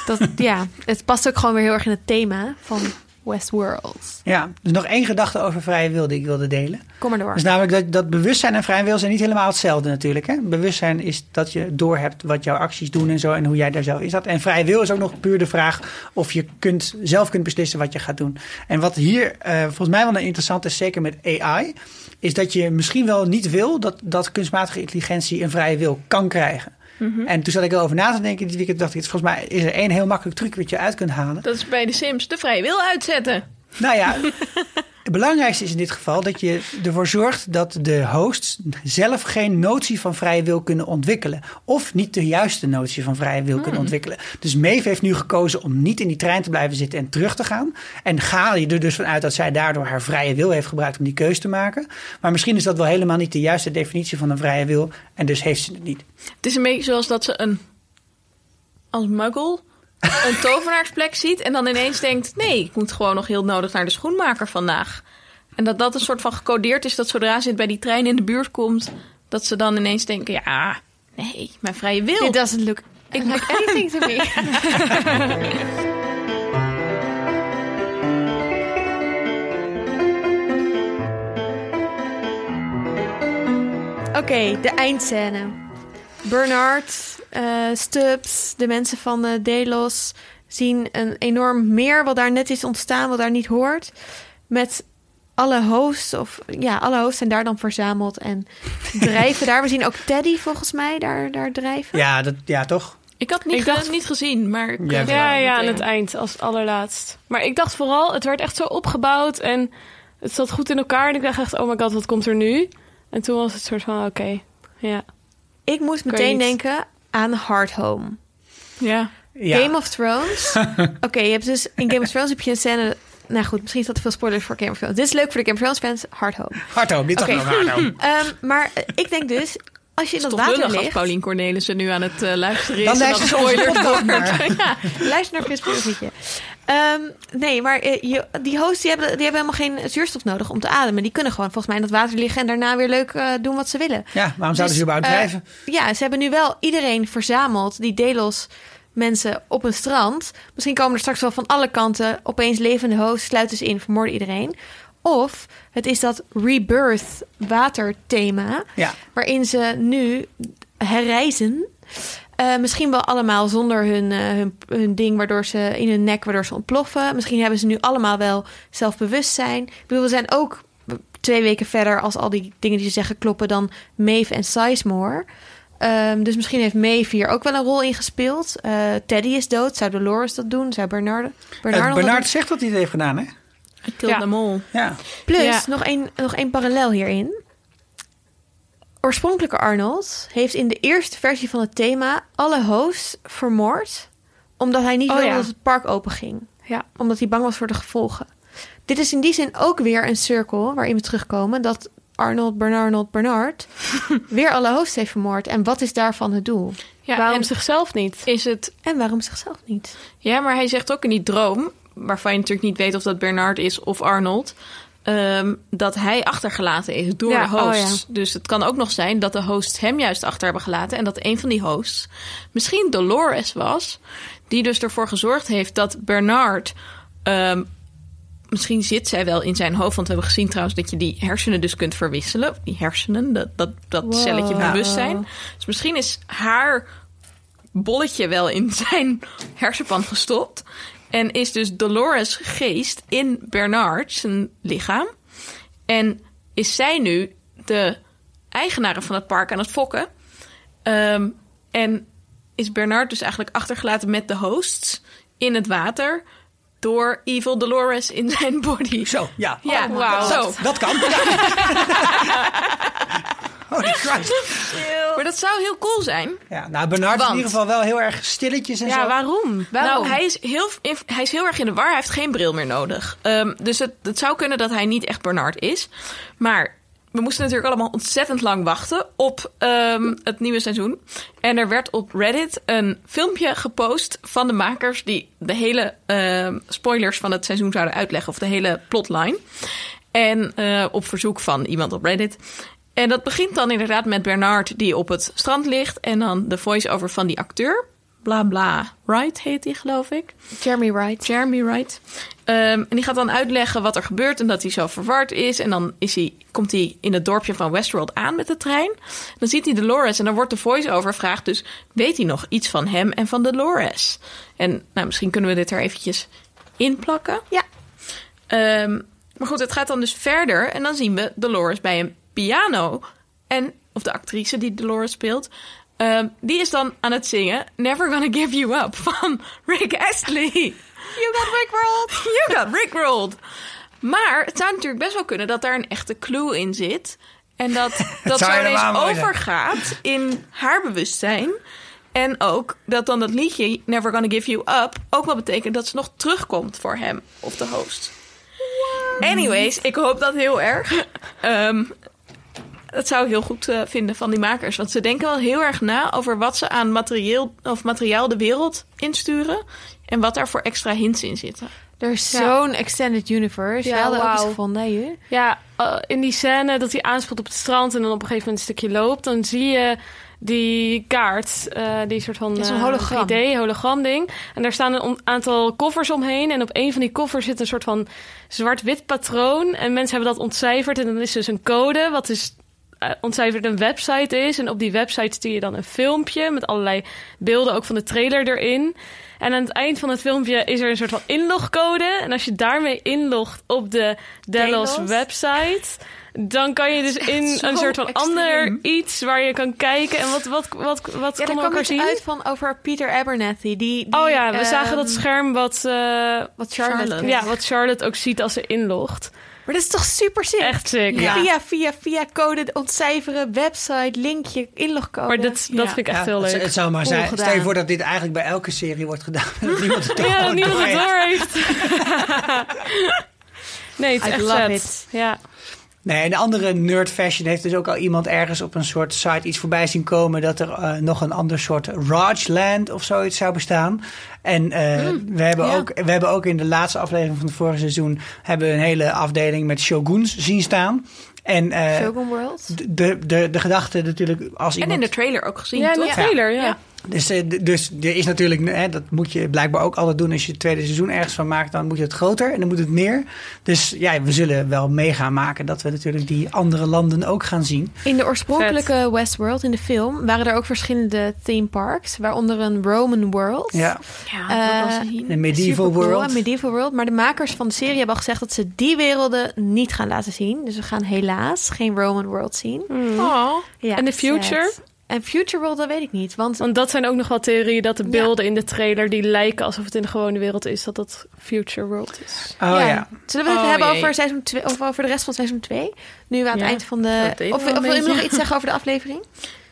dat, ja, het past ook gewoon weer heel erg in het thema van Westworld. Ja, dus nog één gedachte over vrije wil die ik wilde delen. Kom maar door. Is namelijk dat, dat bewustzijn en vrije wil zijn niet helemaal hetzelfde natuurlijk. Hè? Bewustzijn is dat je doorhebt wat jouw acties doen en zo en hoe jij daar zelf in staat. En vrije wil is ook nog puur de vraag of je kunt, zelf kunt beslissen wat je gaat doen. En wat hier eh, volgens mij wel een interessant is, zeker met AI, is dat je misschien wel niet wil dat, dat kunstmatige intelligentie een vrije wil kan krijgen. En toen zat ik erover na te denken dit weekend, dacht ik, volgens mij is er één heel makkelijk truc wat je uit kunt halen. Dat is bij de Sims de vrije wil uitzetten. Nou ja, het belangrijkste is in dit geval dat je ervoor zorgt dat de hosts zelf geen notie van vrije wil kunnen ontwikkelen. Of niet de juiste notie van vrije wil kunnen ontwikkelen. Dus Maeve heeft nu gekozen om niet in die trein te blijven zitten en terug te gaan. En ga je er dus vanuit dat zij daardoor haar vrije wil heeft gebruikt om die keuze te maken. Maar misschien is dat wel helemaal niet de juiste definitie van een vrije wil. En dus heeft ze het niet. Het is een beetje zoals dat ze een als muggle een tovenaarsplek ziet en dan ineens denkt: nee, ik moet gewoon nog heel nodig naar de schoenmaker vandaag. En dat dat een soort van gecodeerd is dat zodra ze bij die trein in de buurt komt, dat ze dan ineens denken: ja, nee, mijn vrije wil. It doesn't look like anything to me. Oké, de eindscène. Bernard, eh, Stubbs, de mensen van eh, Delos zien een enorm meer wat daar net is ontstaan, wat daar niet hoort. Met alle hosts, of ja, alle hosts zijn daar dan verzameld en drijven daar. We zien ook Teddy volgens mij daar, daar drijven. Ja, dat, ja toch? Ik had niet, Ik dacht- ge- niet gezien, maar ik, Ja, Ja, aan het eind als allerlaatst. Maar ik dacht vooral, het werd echt zo opgebouwd en het zat goed in elkaar. En ik dacht echt, oh my god, wat komt er nu? En toen was het soort van, oké, ja. Ik moest meteen niet- denken aan Hard Home. Ja. Ja. Game of Thrones. Oké, je hebt dus in Game of Thrones heb je een scène. Nou goed, misschien is dat te veel spoilers voor Game of Thrones. Dit is leuk voor de Game of Thrones fans. Hard Home. Hardhoop, dit Oké. toch nog. Ehm, maar ik denk dus, als je in dat water lullig als ligt, Paulien Cornelissen nu aan het eh, luisteren is. Dan ze podcast wordt. maar. luister naar Chris Poelvietje. Ehm nee, maar eh, je, die hosts die hebben, die hebben helemaal geen zuurstof nodig om te ademen. Die kunnen gewoon volgens mij in dat water liggen en daarna weer leuk eh, doen wat ze willen. Ja, waarom zouden ze Dus, überhaupt eh, drijven? Ja, ze hebben nu wel iedereen verzameld, die Delos mensen op een strand. Misschien komen er straks wel van alle kanten opeens levende hosts, sluiten ze in, vermoorden iedereen. Of het is dat rebirth waterthema, Ja. waarin ze nu herreizen. Eh, misschien wel allemaal zonder hun, eh, hun, hun ding waardoor ze in hun nek, waardoor ze ontploffen. Misschien hebben ze nu allemaal wel zelfbewustzijn. Ik bedoel, we zijn ook twee weken verder als al die dingen die ze zeggen kloppen dan Maeve en Sizemore. Ehm, dus misschien heeft Maeve hier ook wel een rol in gespeeld. Eh, Teddy is dood. Zou Dolores dat doen? Zou Bernard, Bernard, dat Bernard zegt dat hij het heeft gedaan, hè? I killed Ja. them all. Ja. Plus, Ja. nog één nog één parallel hierin. Oorspronkelijke Arnold heeft in de eerste versie van het thema alle hosts vermoord. Omdat hij niet Oh, wilde ja. dat het park open ging. Ja. Omdat hij bang was voor de gevolgen. Dit is in die zin ook weer een cirkel waarin we terugkomen. Dat Arnold, Bernard, Bernard weer alle hosts heeft vermoord. En wat is daarvan het doel? Ja, Waarom en zichzelf niet? is het... En waarom zichzelf niet? Ja, maar hij zegt ook in die droom... waarvan je natuurlijk niet weet of dat Bernard is of Arnold... ehm, dat hij achtergelaten is door Ja, de hosts. oh ja. Dus het kan ook nog zijn dat de hosts hem juist achter hebben gelaten... en dat een van die hosts misschien Dolores was... die dus ervoor gezorgd heeft dat Bernard... ehm, misschien zit zij wel in zijn hoofd... want we hebben gezien trouwens dat je die hersenen dus kunt verwisselen. Die hersenen, dat, dat, dat Wow. celletje bewustzijn. Dus misschien is haar bolletje wel in zijn hersenpan gestopt. En is dus Dolores geest in Bernard zijn lichaam. En is zij nu de eigenare van het park aan het fokken. Ehm, en is Bernard dus eigenlijk achtergelaten met de hosts in het water. Door Evil Dolores in zijn body. Zo, ja. Ja, Oh. God. Zo. Dat kan. Ja. Holy Christ. Maar dat zou heel cool zijn. Ja, nou, Bernard is in ieder geval wel heel erg stilletjes en Ja, zo. waarom? Nou, hij is, heel, hij is heel erg in de war. Hij heeft geen bril meer nodig. Ehm, dus het, het zou kunnen dat hij niet echt Bernard is. Maar we moesten natuurlijk allemaal ontzettend lang wachten op ehm, het nieuwe seizoen. En er werd op Reddit een filmpje gepost van de makers... die de hele ehm, spoilers van het seizoen zouden uitleggen. Of de hele plotline. En eh, op verzoek van iemand op Reddit. En dat begint dan inderdaad met Bernard die op het strand ligt. En dan de voice-over van die acteur. Bla bla. Wright heet die, geloof ik. Jeremy Wright. Jeremy Wright. Ehm, en die gaat dan uitleggen wat er gebeurt en dat hij zo verward is. En dan is hij, komt hij in het dorpje van Westworld aan met de trein. Dan ziet hij Dolores en dan wordt de voice-over vraagt dus... weet hij nog iets van hem en van Dolores? En nou, misschien kunnen we dit er eventjes inplakken. Ja. Ehm, maar goed, het gaat dan dus verder. En dan zien we Dolores bij een piano. En, of de actrice die Dolores speelt. ehm, die is dan aan het zingen Never Gonna Give You Up van Rick Astley. You got Rickrolled. You got Rickrolled. Maar het zou natuurlijk best wel kunnen dat daar een echte clue in zit. En dat dat zo ineens overgaat in haar bewustzijn. En ook dat dan dat liedje Never Gonna Give You Up ook wel betekent dat ze nog terugkomt voor hem of de host. Anyways, ik hoop dat heel erg. Ehm, dat zou ik heel goed eh, vinden van die makers. Want ze denken wel heel erg na over wat ze aan materieel, of materiaal de wereld insturen. En wat daar voor extra hints in zitten. Er is Ja. zo'n extended universe. Ja, hadden ook gevonden, hè? Ja, eh, in die scène dat hij aanspeelt op het strand en dan op een gegeven moment een stukje loopt, dan zie je die kaart, eh, die soort van Ja, eh, hologram. 3D hologram ding. En daar staan een aantal koffers omheen en op een van die koffers zit een soort van zwart-wit patroon en mensen hebben dat ontcijferd en dan is dus een code wat dus eh, ontcijferd een website is en op die website zie je dan een filmpje met allerlei beelden ook van de trailer erin. En aan het eind van het filmpje is er een soort van inlogcode. En als je daarmee inlogt op de Delos Delos? website, dan kan je dus in een soort van extreem. ander iets waar je kan kijken. En wat, wat, wat, wat Ja, kon elkaar iets zien? uit van over Peter Abernathy. Die, die, oh ja, we ehm, zagen dat scherm wat, eh, Wat Charlotte. Ja, wat Charlotte ook ziet als ze inlogt. Maar dat is toch super sick? Echt sick. Ja. Via, via, via code ontcijferen, website, linkje, inlogcode. Maar dat Ja. vind ik echt Ja, heel het, leuk. het zou maar zijn. Stel je voor dat dit eigenlijk bij elke serie wordt gedaan. Dat niemand het toch Ja, dat niemand het doorheeft. door heeft. nee, het is I echt love vet. it. Ja. Nee, en de andere nerd fashion heeft dus ook al iemand ergens op een soort site iets voorbij zien komen dat er eh, nog een ander soort Rajland of zoiets zou bestaan. En eh, we, hebben ja. ook, we hebben ook in de laatste aflevering van het vorige seizoen hebben we een hele afdeling met shoguns zien staan. En eh, Shogun World. de, de, de gedachte natuurlijk als En in de trailer ook gezien, Ja, in de trailer, ja. Ja. Dus, eh, dus er is natuurlijk, hè, dat moet je blijkbaar ook altijd doen als je het tweede seizoen ergens van maakt. Dan moet je het groter en dan moet het meer. Dus ja, we zullen wel mee gaan maken dat we natuurlijk die andere landen ook gaan zien. In de oorspronkelijke Westworld, in de film, waren er ook verschillende theme parks. Waaronder een Roman World. Ja, Ja, Eh, een medieval world. een medieval world. Maar de makers van de serie hebben al gezegd dat ze die werelden niet gaan laten zien. Dus we gaan helaas geen Roman World zien. Oh. Ja, En de sad. En Future World, dat weet ik niet. Want Want dat zijn ook nog wel theorieën dat de Ja. beelden in de trailer die lijken alsof het in de gewone wereld is, dat dat Future World is. Oh ja. Zullen we het even Oh, hebben jee. over, seizoen twee, of over de rest van seizoen 2? Nu we aan het Ja, eind van de... Of, wil je nog iets zeggen over de aflevering?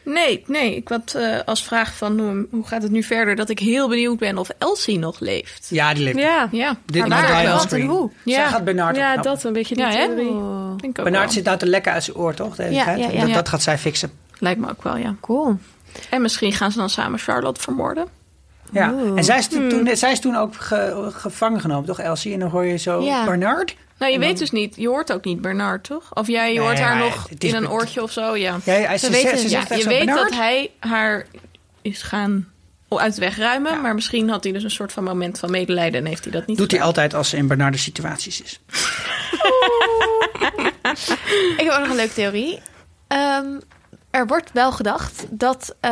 Nee, nee. Ik had eh, als vraag van hoe, hoe gaat het nu verder... dat ik heel benieuwd ben of Elsie nog leeft. Ja, die leeft. Ja, Ja, Dit maar wel? en hoe? Zij Ja. gaat Bernard ja opknappen. dat een beetje die Ja, theorie. Oh. Denk ik ook Bernard wel. zit nou te lekken uit zijn oor, toch? De hele Ja, tijd? ja, ja. Dat, Ja. dat gaat zij fixen. Lijkt me ook wel, ja. Cool. En misschien gaan ze dan samen Charlotte vermoorden. Ja. Oeh. En zij is, Hmm. toen, zij is toen ook ge- gevangen genomen, toch, Elsie? En dan hoor je zo Ja. Bernard. Nou, je dan- weet dus niet. Je hoort ook niet Bernard, toch? Of jij je Nee, hoort haar nog in een oortje of zo, ja. Ja, hij, ze, weten- ze ja, zegt je zo, weet Bernard? dat hij haar is gaan uit de weg ruimen. Ja. Maar misschien had hij dus een soort van moment van medelijden en heeft hij dat niet Doet hij altijd als ze in Bernardes situaties is. Ik heb ook nog een leuke theorie. Ehm, er wordt wel gedacht dat... eh,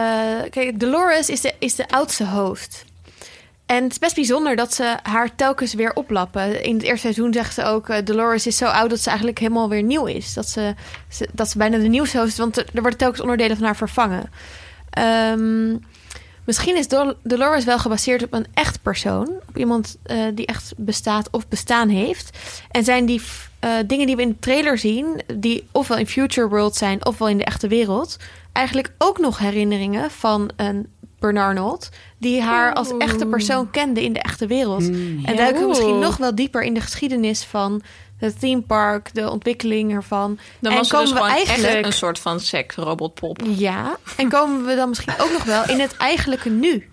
kijk, Dolores is de, is de oudste host. En het is best bijzonder dat ze haar telkens weer oplappen. In het eerste seizoen zegt ze ook... eh, Dolores is zo oud dat ze eigenlijk helemaal weer nieuw is. Dat ze, dat ze bijna de nieuwste host is. Want er er worden telkens onderdelen van haar vervangen. Ehm, misschien is Dol- Dolores wel gebaseerd op een echt persoon. Op iemand eh, die echt bestaat of bestaan heeft. En zijn die eh, dingen die we in de trailer zien... die ofwel in Future World zijn ofwel in de echte wereld... eigenlijk ook nog herinneringen van een Bernarnold... die haar als echte persoon kende in de echte wereld. Hmm. En duiken we misschien nog wel dieper in de geschiedenis van het theme park... de ontwikkeling ervan. Dan en was dus komen we eigenlijk- echt een soort van seks-robotpop. Ja, en komen we dan misschien ook nog wel in het eigenlijke nu.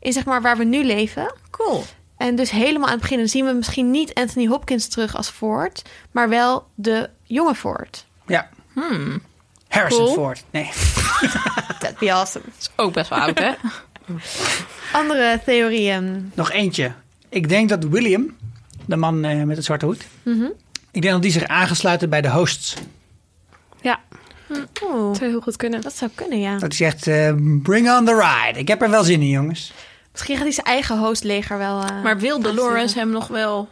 In zeg maar waar we nu leven. Cool. En dus helemaal aan het begin dan zien we misschien niet Anthony Hopkins terug als Ford, maar wel de jonge Ford. Ja. Hmm. Harrison Cool. Ford. Nee. That'd be awesome. Is ook best wel oud, hè? Andere theorieën. Nog eentje. Ik denk dat William, de man eh, met het zwarte hoed... Mhm. Ik denk dat die zich aangesluiten bij de hosts. Ja, Oeh, dat zou heel goed kunnen. dat zou kunnen, ja. Dat hij zegt, eh, bring on the ride. Ik heb er wel zin in, jongens. Misschien gaat hij zijn eigen hostleger wel. eh, Maar wil Dolores hem nog wel...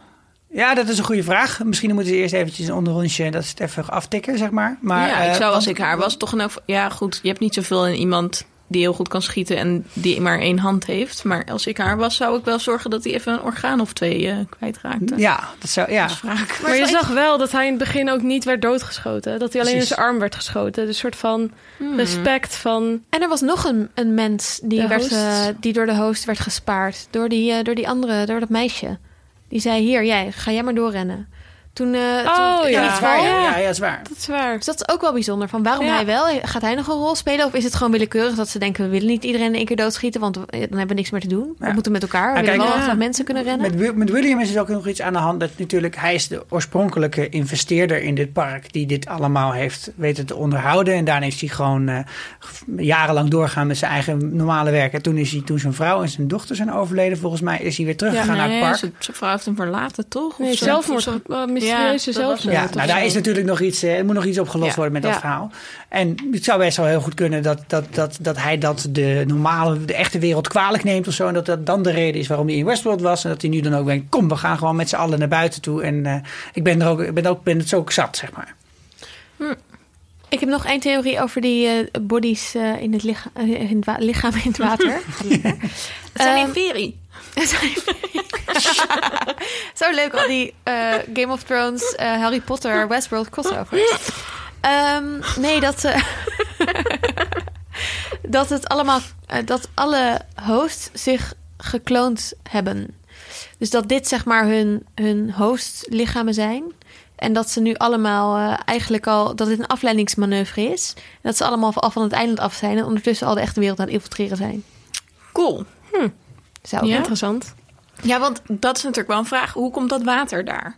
Ja, dat is een goede vraag. Misschien moeten ze eerst eventjes een onderrondje dat ze het even aftikken, zeg maar. maar ja, ik eh, zou als ik haar was toch een... Ja, goed, je hebt niet zoveel in iemand die heel goed kan schieten en die maar één hand heeft. Maar als ik haar was, zou ik wel zorgen dat hij even een orgaan of twee eh kwijtraakte. Ja, dat zou, ja. Dat. Maar je zag wel dat hij in het begin ook niet werd doodgeschoten. Dat hij alleen in zijn arm werd geschoten. Dus een soort van respect van... En er was nog een, een mens die, werd, eh, die door de host werd gespaard. Door die, eh, door die andere, door dat meisje. Die zei, hier, jij, ga jij maar doorrennen. Toen, eh Oh, toen, ja. in dat is waar. Ja, ja. ja, ja, dat is waar. Dat is waar. Dus dat is ook wel bijzonder. Van waarom Ja. hij wel? Gaat hij nog een rol spelen? Of is het gewoon willekeurig dat ze denken... we willen niet iedereen in één keer doodschieten... want we- dan hebben we niks meer te doen. We Ja. moeten met elkaar. We Ja, willen kijk, wel ja. dat mensen kunnen rennen. Met, met William is er ook nog iets aan de hand. Dat natuurlijk, hij is de oorspronkelijke investeerder in dit park. Die dit allemaal heeft weten te onderhouden. En daarna is hij gewoon eh, jarenlang doorgaan met zijn eigen normale werk. En toen is hij, toen zijn vrouw en zijn dochter zijn overleden, volgens mij, is hij weer teruggegaan naar het park. zijn vrouw heeft hem verlaten, toch? Of Nee, zelfmoord. Ja, dat zelfmoord. Ja, nou daar is natuurlijk nog iets, eh, er moet nog iets opgelost Ja. worden met dat Ja. verhaal. En het zou best wel heel goed kunnen dat, dat, dat, dat hij dat de normale, de echte wereld kwalijk neemt of zo. En dat dat dan de reden is waarom hij in Westworld was. En dat hij nu dan ook denkt, kom, we gaan gewoon met z'n allen naar buiten toe. En eh, ik ben er ook, ik ben ook, ben het zo ook zat, zeg maar. Ik heb nog één theorie over die eh, bodies eh, in, het licha- in het lichaam in het water. Het zijn Ehm, in. Zo leuk, al die eh, Game of Thrones, eh, Harry Potter, Westworld crossovers. Ehm, nee, dat, eh, dat het allemaal, dat alle hosts zich gekloond hebben. Dus dat dit zeg maar hun, hun hostlichamen zijn. En dat ze nu allemaal eigenlijk al, dat dit een afleidingsmanoeuvre is. En dat ze allemaal al van het eiland af zijn en ondertussen al de echte wereld aan het infiltreren zijn. Cool. Ja. Interessant. Ja, want dat is natuurlijk wel een vraag. Hoe komt dat water daar?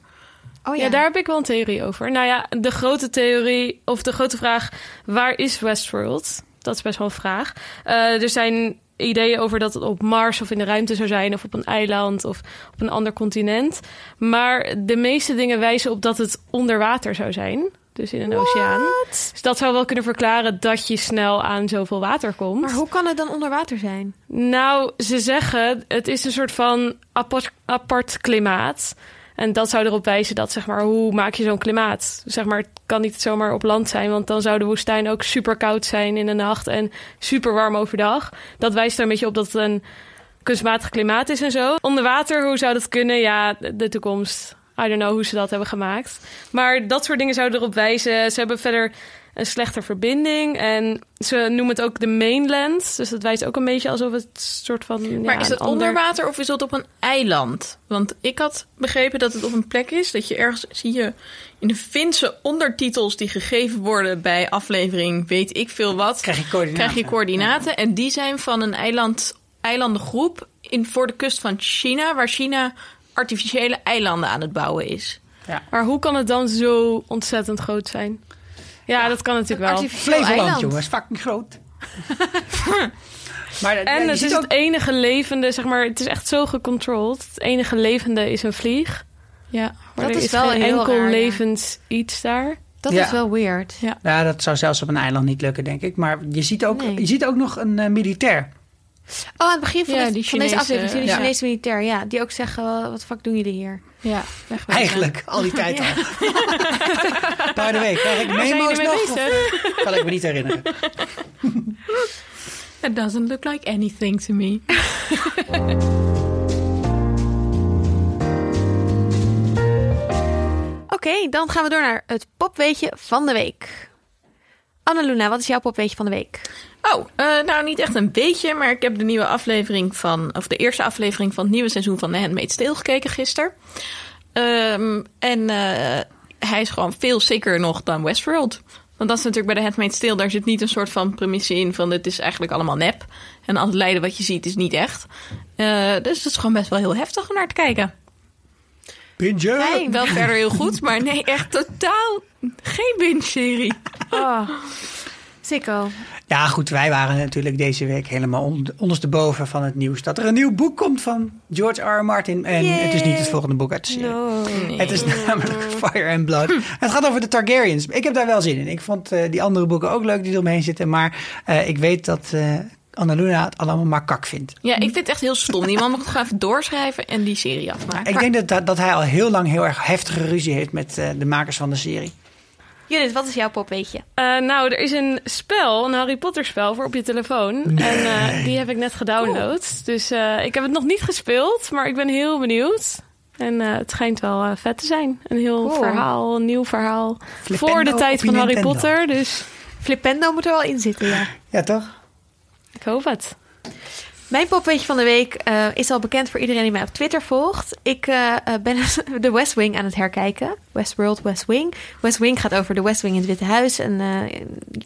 Oh Ja. daar heb ik wel een theorie over. Nou ja, de grote theorie, of de grote vraag, waar is Westworld? Dat is best wel een vraag. Eh, er zijn ideeën over dat het op Mars of in de ruimte zou zijn, of op een eiland of op een ander continent. Maar de meeste dingen wijzen op dat het onder water zou zijn. Dus in een oceaan. Dus dat zou wel kunnen verklaren dat je snel aan zoveel water komt. Maar hoe kan het dan onder water zijn? Nou, ze zeggen het is een soort van apart, apart klimaat. En dat zou erop wijzen dat, zeg maar, hoe maak je zo'n klimaat? Zeg maar, het kan niet zomaar op land zijn, want dan zou de woestijn ook super koud zijn in de nacht en super warm overdag. Dat wijst er een beetje op dat het een kunstmatig klimaat is en zo. Onder water, hoe zou dat kunnen? Ja, de toekomst. I don't know hoe ze dat hebben gemaakt. Maar dat soort dingen zouden erop wijzen. Ze hebben verder een slechte verbinding. En ze noemen het ook de mainland. Dus dat wijst ook een beetje alsof het soort van. ja, Maar is het ander- onder water of is het op een eiland? Want ik had begrepen dat het op een plek is dat je ergens zie je in de Finse ondertitels die gegeven worden bij aflevering weet ik veel wat. Krijg je coördinaten. krijg je coördinaten. En die zijn van een eiland, eilandengroep in, voor de kust van China, waar China artificiële eilanden aan het bouwen is. Maar hoe kan het dan zo ontzettend groot zijn? Ja, dat kan natuurlijk wel. Flevoland, jongens. Fucking groot. maar, ja, En het is ook- het enige levende, zeg maar, het is echt zo gecontroleerd. Het enige levende is een vlieg. Ja. Maar Dat er is is wel geen heel enkel raar, ja. levens iets daar. Dat Ja. is wel weird. Ja, dat zou zelfs op een eiland niet lukken, denk ik. Maar je ziet ook, Nee. je ziet ook nog een eh, militair. Oh, aan het begin van, Ja, dit- van deze Chinese- aflevering de ja. Chinese militair. Ja, die ook zeggen, wat fuck doen jullie hier? Ja, wegwezen. Eigenlijk, al die tijd al. By the way, krijg ik memo's nog? Of kan ik me niet herinneren. It doesn't look like anything to me. Oké, dan gaan we door naar het popweetje van de week. Annaluna, wat is jouw popweetje van de week? Oh, eh, nou niet echt een beetje, maar ik heb de nieuwe aflevering van, of de eerste aflevering van het nieuwe seizoen van The Handmaid's Tale gekeken gisteren. Ehm, en eh, hij is gewoon veel sicker nog dan Westworld. Want dat is natuurlijk bij The Handmaid's Tale, daar zit niet een soort van premisse in van het is eigenlijk allemaal nep. En al het lijden wat je ziet is niet echt. Eh, dus het is gewoon best wel heel heftig om naar te kijken. Binge. Fijn. Wel verder heel goed, maar nee, echt totaal geen binge-serie. Oh. Sikko. Ja, goed, wij waren natuurlijk deze week helemaal on- ondersteboven van het nieuws dat er een nieuw boek komt van George R. R. Martin. En Yay. het is niet het volgende boek uit de serie. No. Nee. Het is namelijk Fire and Blood. Het gaat over de Targaryens. Ik heb daar wel zin in. Ik vond eh, die andere boeken ook leuk die eromheen zitten. Maar eh, ik weet dat eh Annaluna het allemaal maar kak vindt. Ja, ik vind het echt heel stom. Die man moet gewoon even doorschrijven en die serie afmaken. Ik denk dat, dat, hij al heel lang heel erg heftige ruzie heeft met de makers van de serie. Judith, wat is jouw popweetje? Eh, nou, er is een spel, een Harry Potter spel voor op je telefoon. En eh, die heb ik net gedownload. Dus eh, ik heb het nog niet gespeeld, maar ik ben heel benieuwd. En eh, het schijnt wel vet te zijn. Een heel Cool. verhaal, een nieuw verhaal. Voor de tijd van Harry Nintendo. Potter. Dus Flippendo moet er wel in zitten, ja. Ja, toch? ik hoop het. Mijn popweetje van de week eh, is al bekend voor iedereen die mij op Twitter volgt. Ik eh, eh, ben de West Wing aan het herkijken. Westworld, West Wing. West Wing gaat over de West Wing in het Witte Huis. Een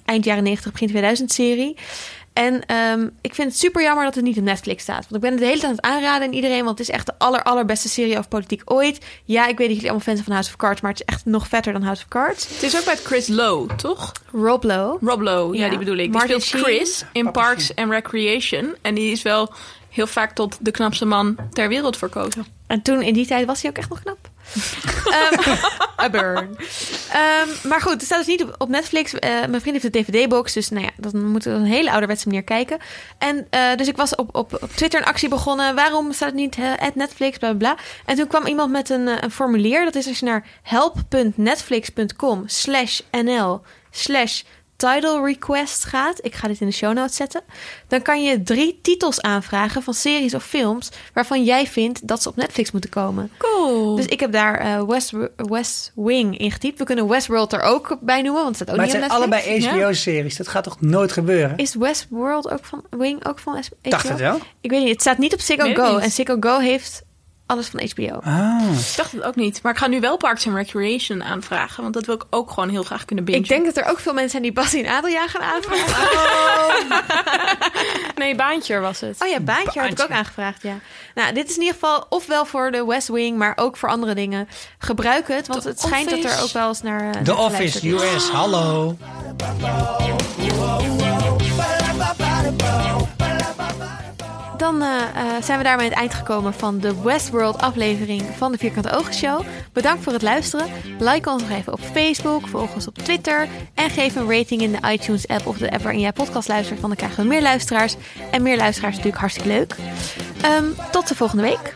eind jaren 90, begin 2000 serie. En ehm, ik vind het super jammer dat het niet op Netflix staat. Want ik ben het de hele tijd aan het aanraden aan iedereen. Want het is echt de aller, allerbeste serie over politiek ooit. Ja, ik weet dat jullie allemaal fans zijn van House of Cards. Maar het is echt nog vetter dan House of Cards. Het is ook met Chris Lowe, toch? Rob Lowe. Rob Lowe, ja, Ja. die bedoel ik. Die Martin speelt Sheen. Chris in Papa Parks Sheen. and Recreation. En die is wel heel vaak tot de knapste man ter wereld verkozen. En toen in die tijd was hij ook echt nog knap. Ehm, a burn. Ehm, maar goed, het staat dus niet op, Netflix. Eh, mijn vriend heeft de DVD-box, dus nou ja, dan moeten we een hele ouderwetse manier kijken. En eh, dus ik was op, op, op Twitter een actie begonnen. Waarom staat het niet Netflix, bla bla bla. En toen kwam iemand met een, eh, een formulier. Dat is als je naar help.netflix.com slash nl slash title request gaat. Ik ga dit in de show notes zetten. Dan kan je drie titels aanvragen van series of films... waarvan jij vindt dat ze op Netflix moeten komen. Cool. Dus ik heb daar eh, West, West Wing ingetypt. We kunnen Westworld er ook bij noemen, want het staat ook maar het niet zijn op Netflix. allebei HBO-series. Dat gaat toch nooit gebeuren? Is Westworld ook van Wing ook van HBO? Dacht het wel. Ik weet niet, het staat niet op Ziggo Go. niet. En Ziggo Go heeft alles van HBO. Ah. ik dacht het ook niet. Maar ik ga nu wel Parks and Recreation aanvragen. Want dat wil ik ook gewoon heel graag kunnen bingen. Ik denk dat er ook veel mensen zijn die Bassie en Adeljaan gaan aanvragen. Nee, Baantje was het. Oh ja, Baantje had ik ook aangevraagd, ja. Nou, dit is in ieder geval ofwel voor de West Wing, maar ook voor andere dingen. Gebruik het, want The het schijnt dat er ook wel eens naar... eh, The naar Office is. US, hallo. Dan eh, eh, zijn we daarmee aan het eind gekomen van de Westworld aflevering van de Vierkante Ogen Show. Bedankt voor het luisteren. Like ons nog even op Facebook, volg ons op Twitter en geef een rating in de iTunes app of de app waarin jij podcast luistert, dan krijgen we meer luisteraars. En meer luisteraars is natuurlijk hartstikke leuk. Ehm, tot de volgende week.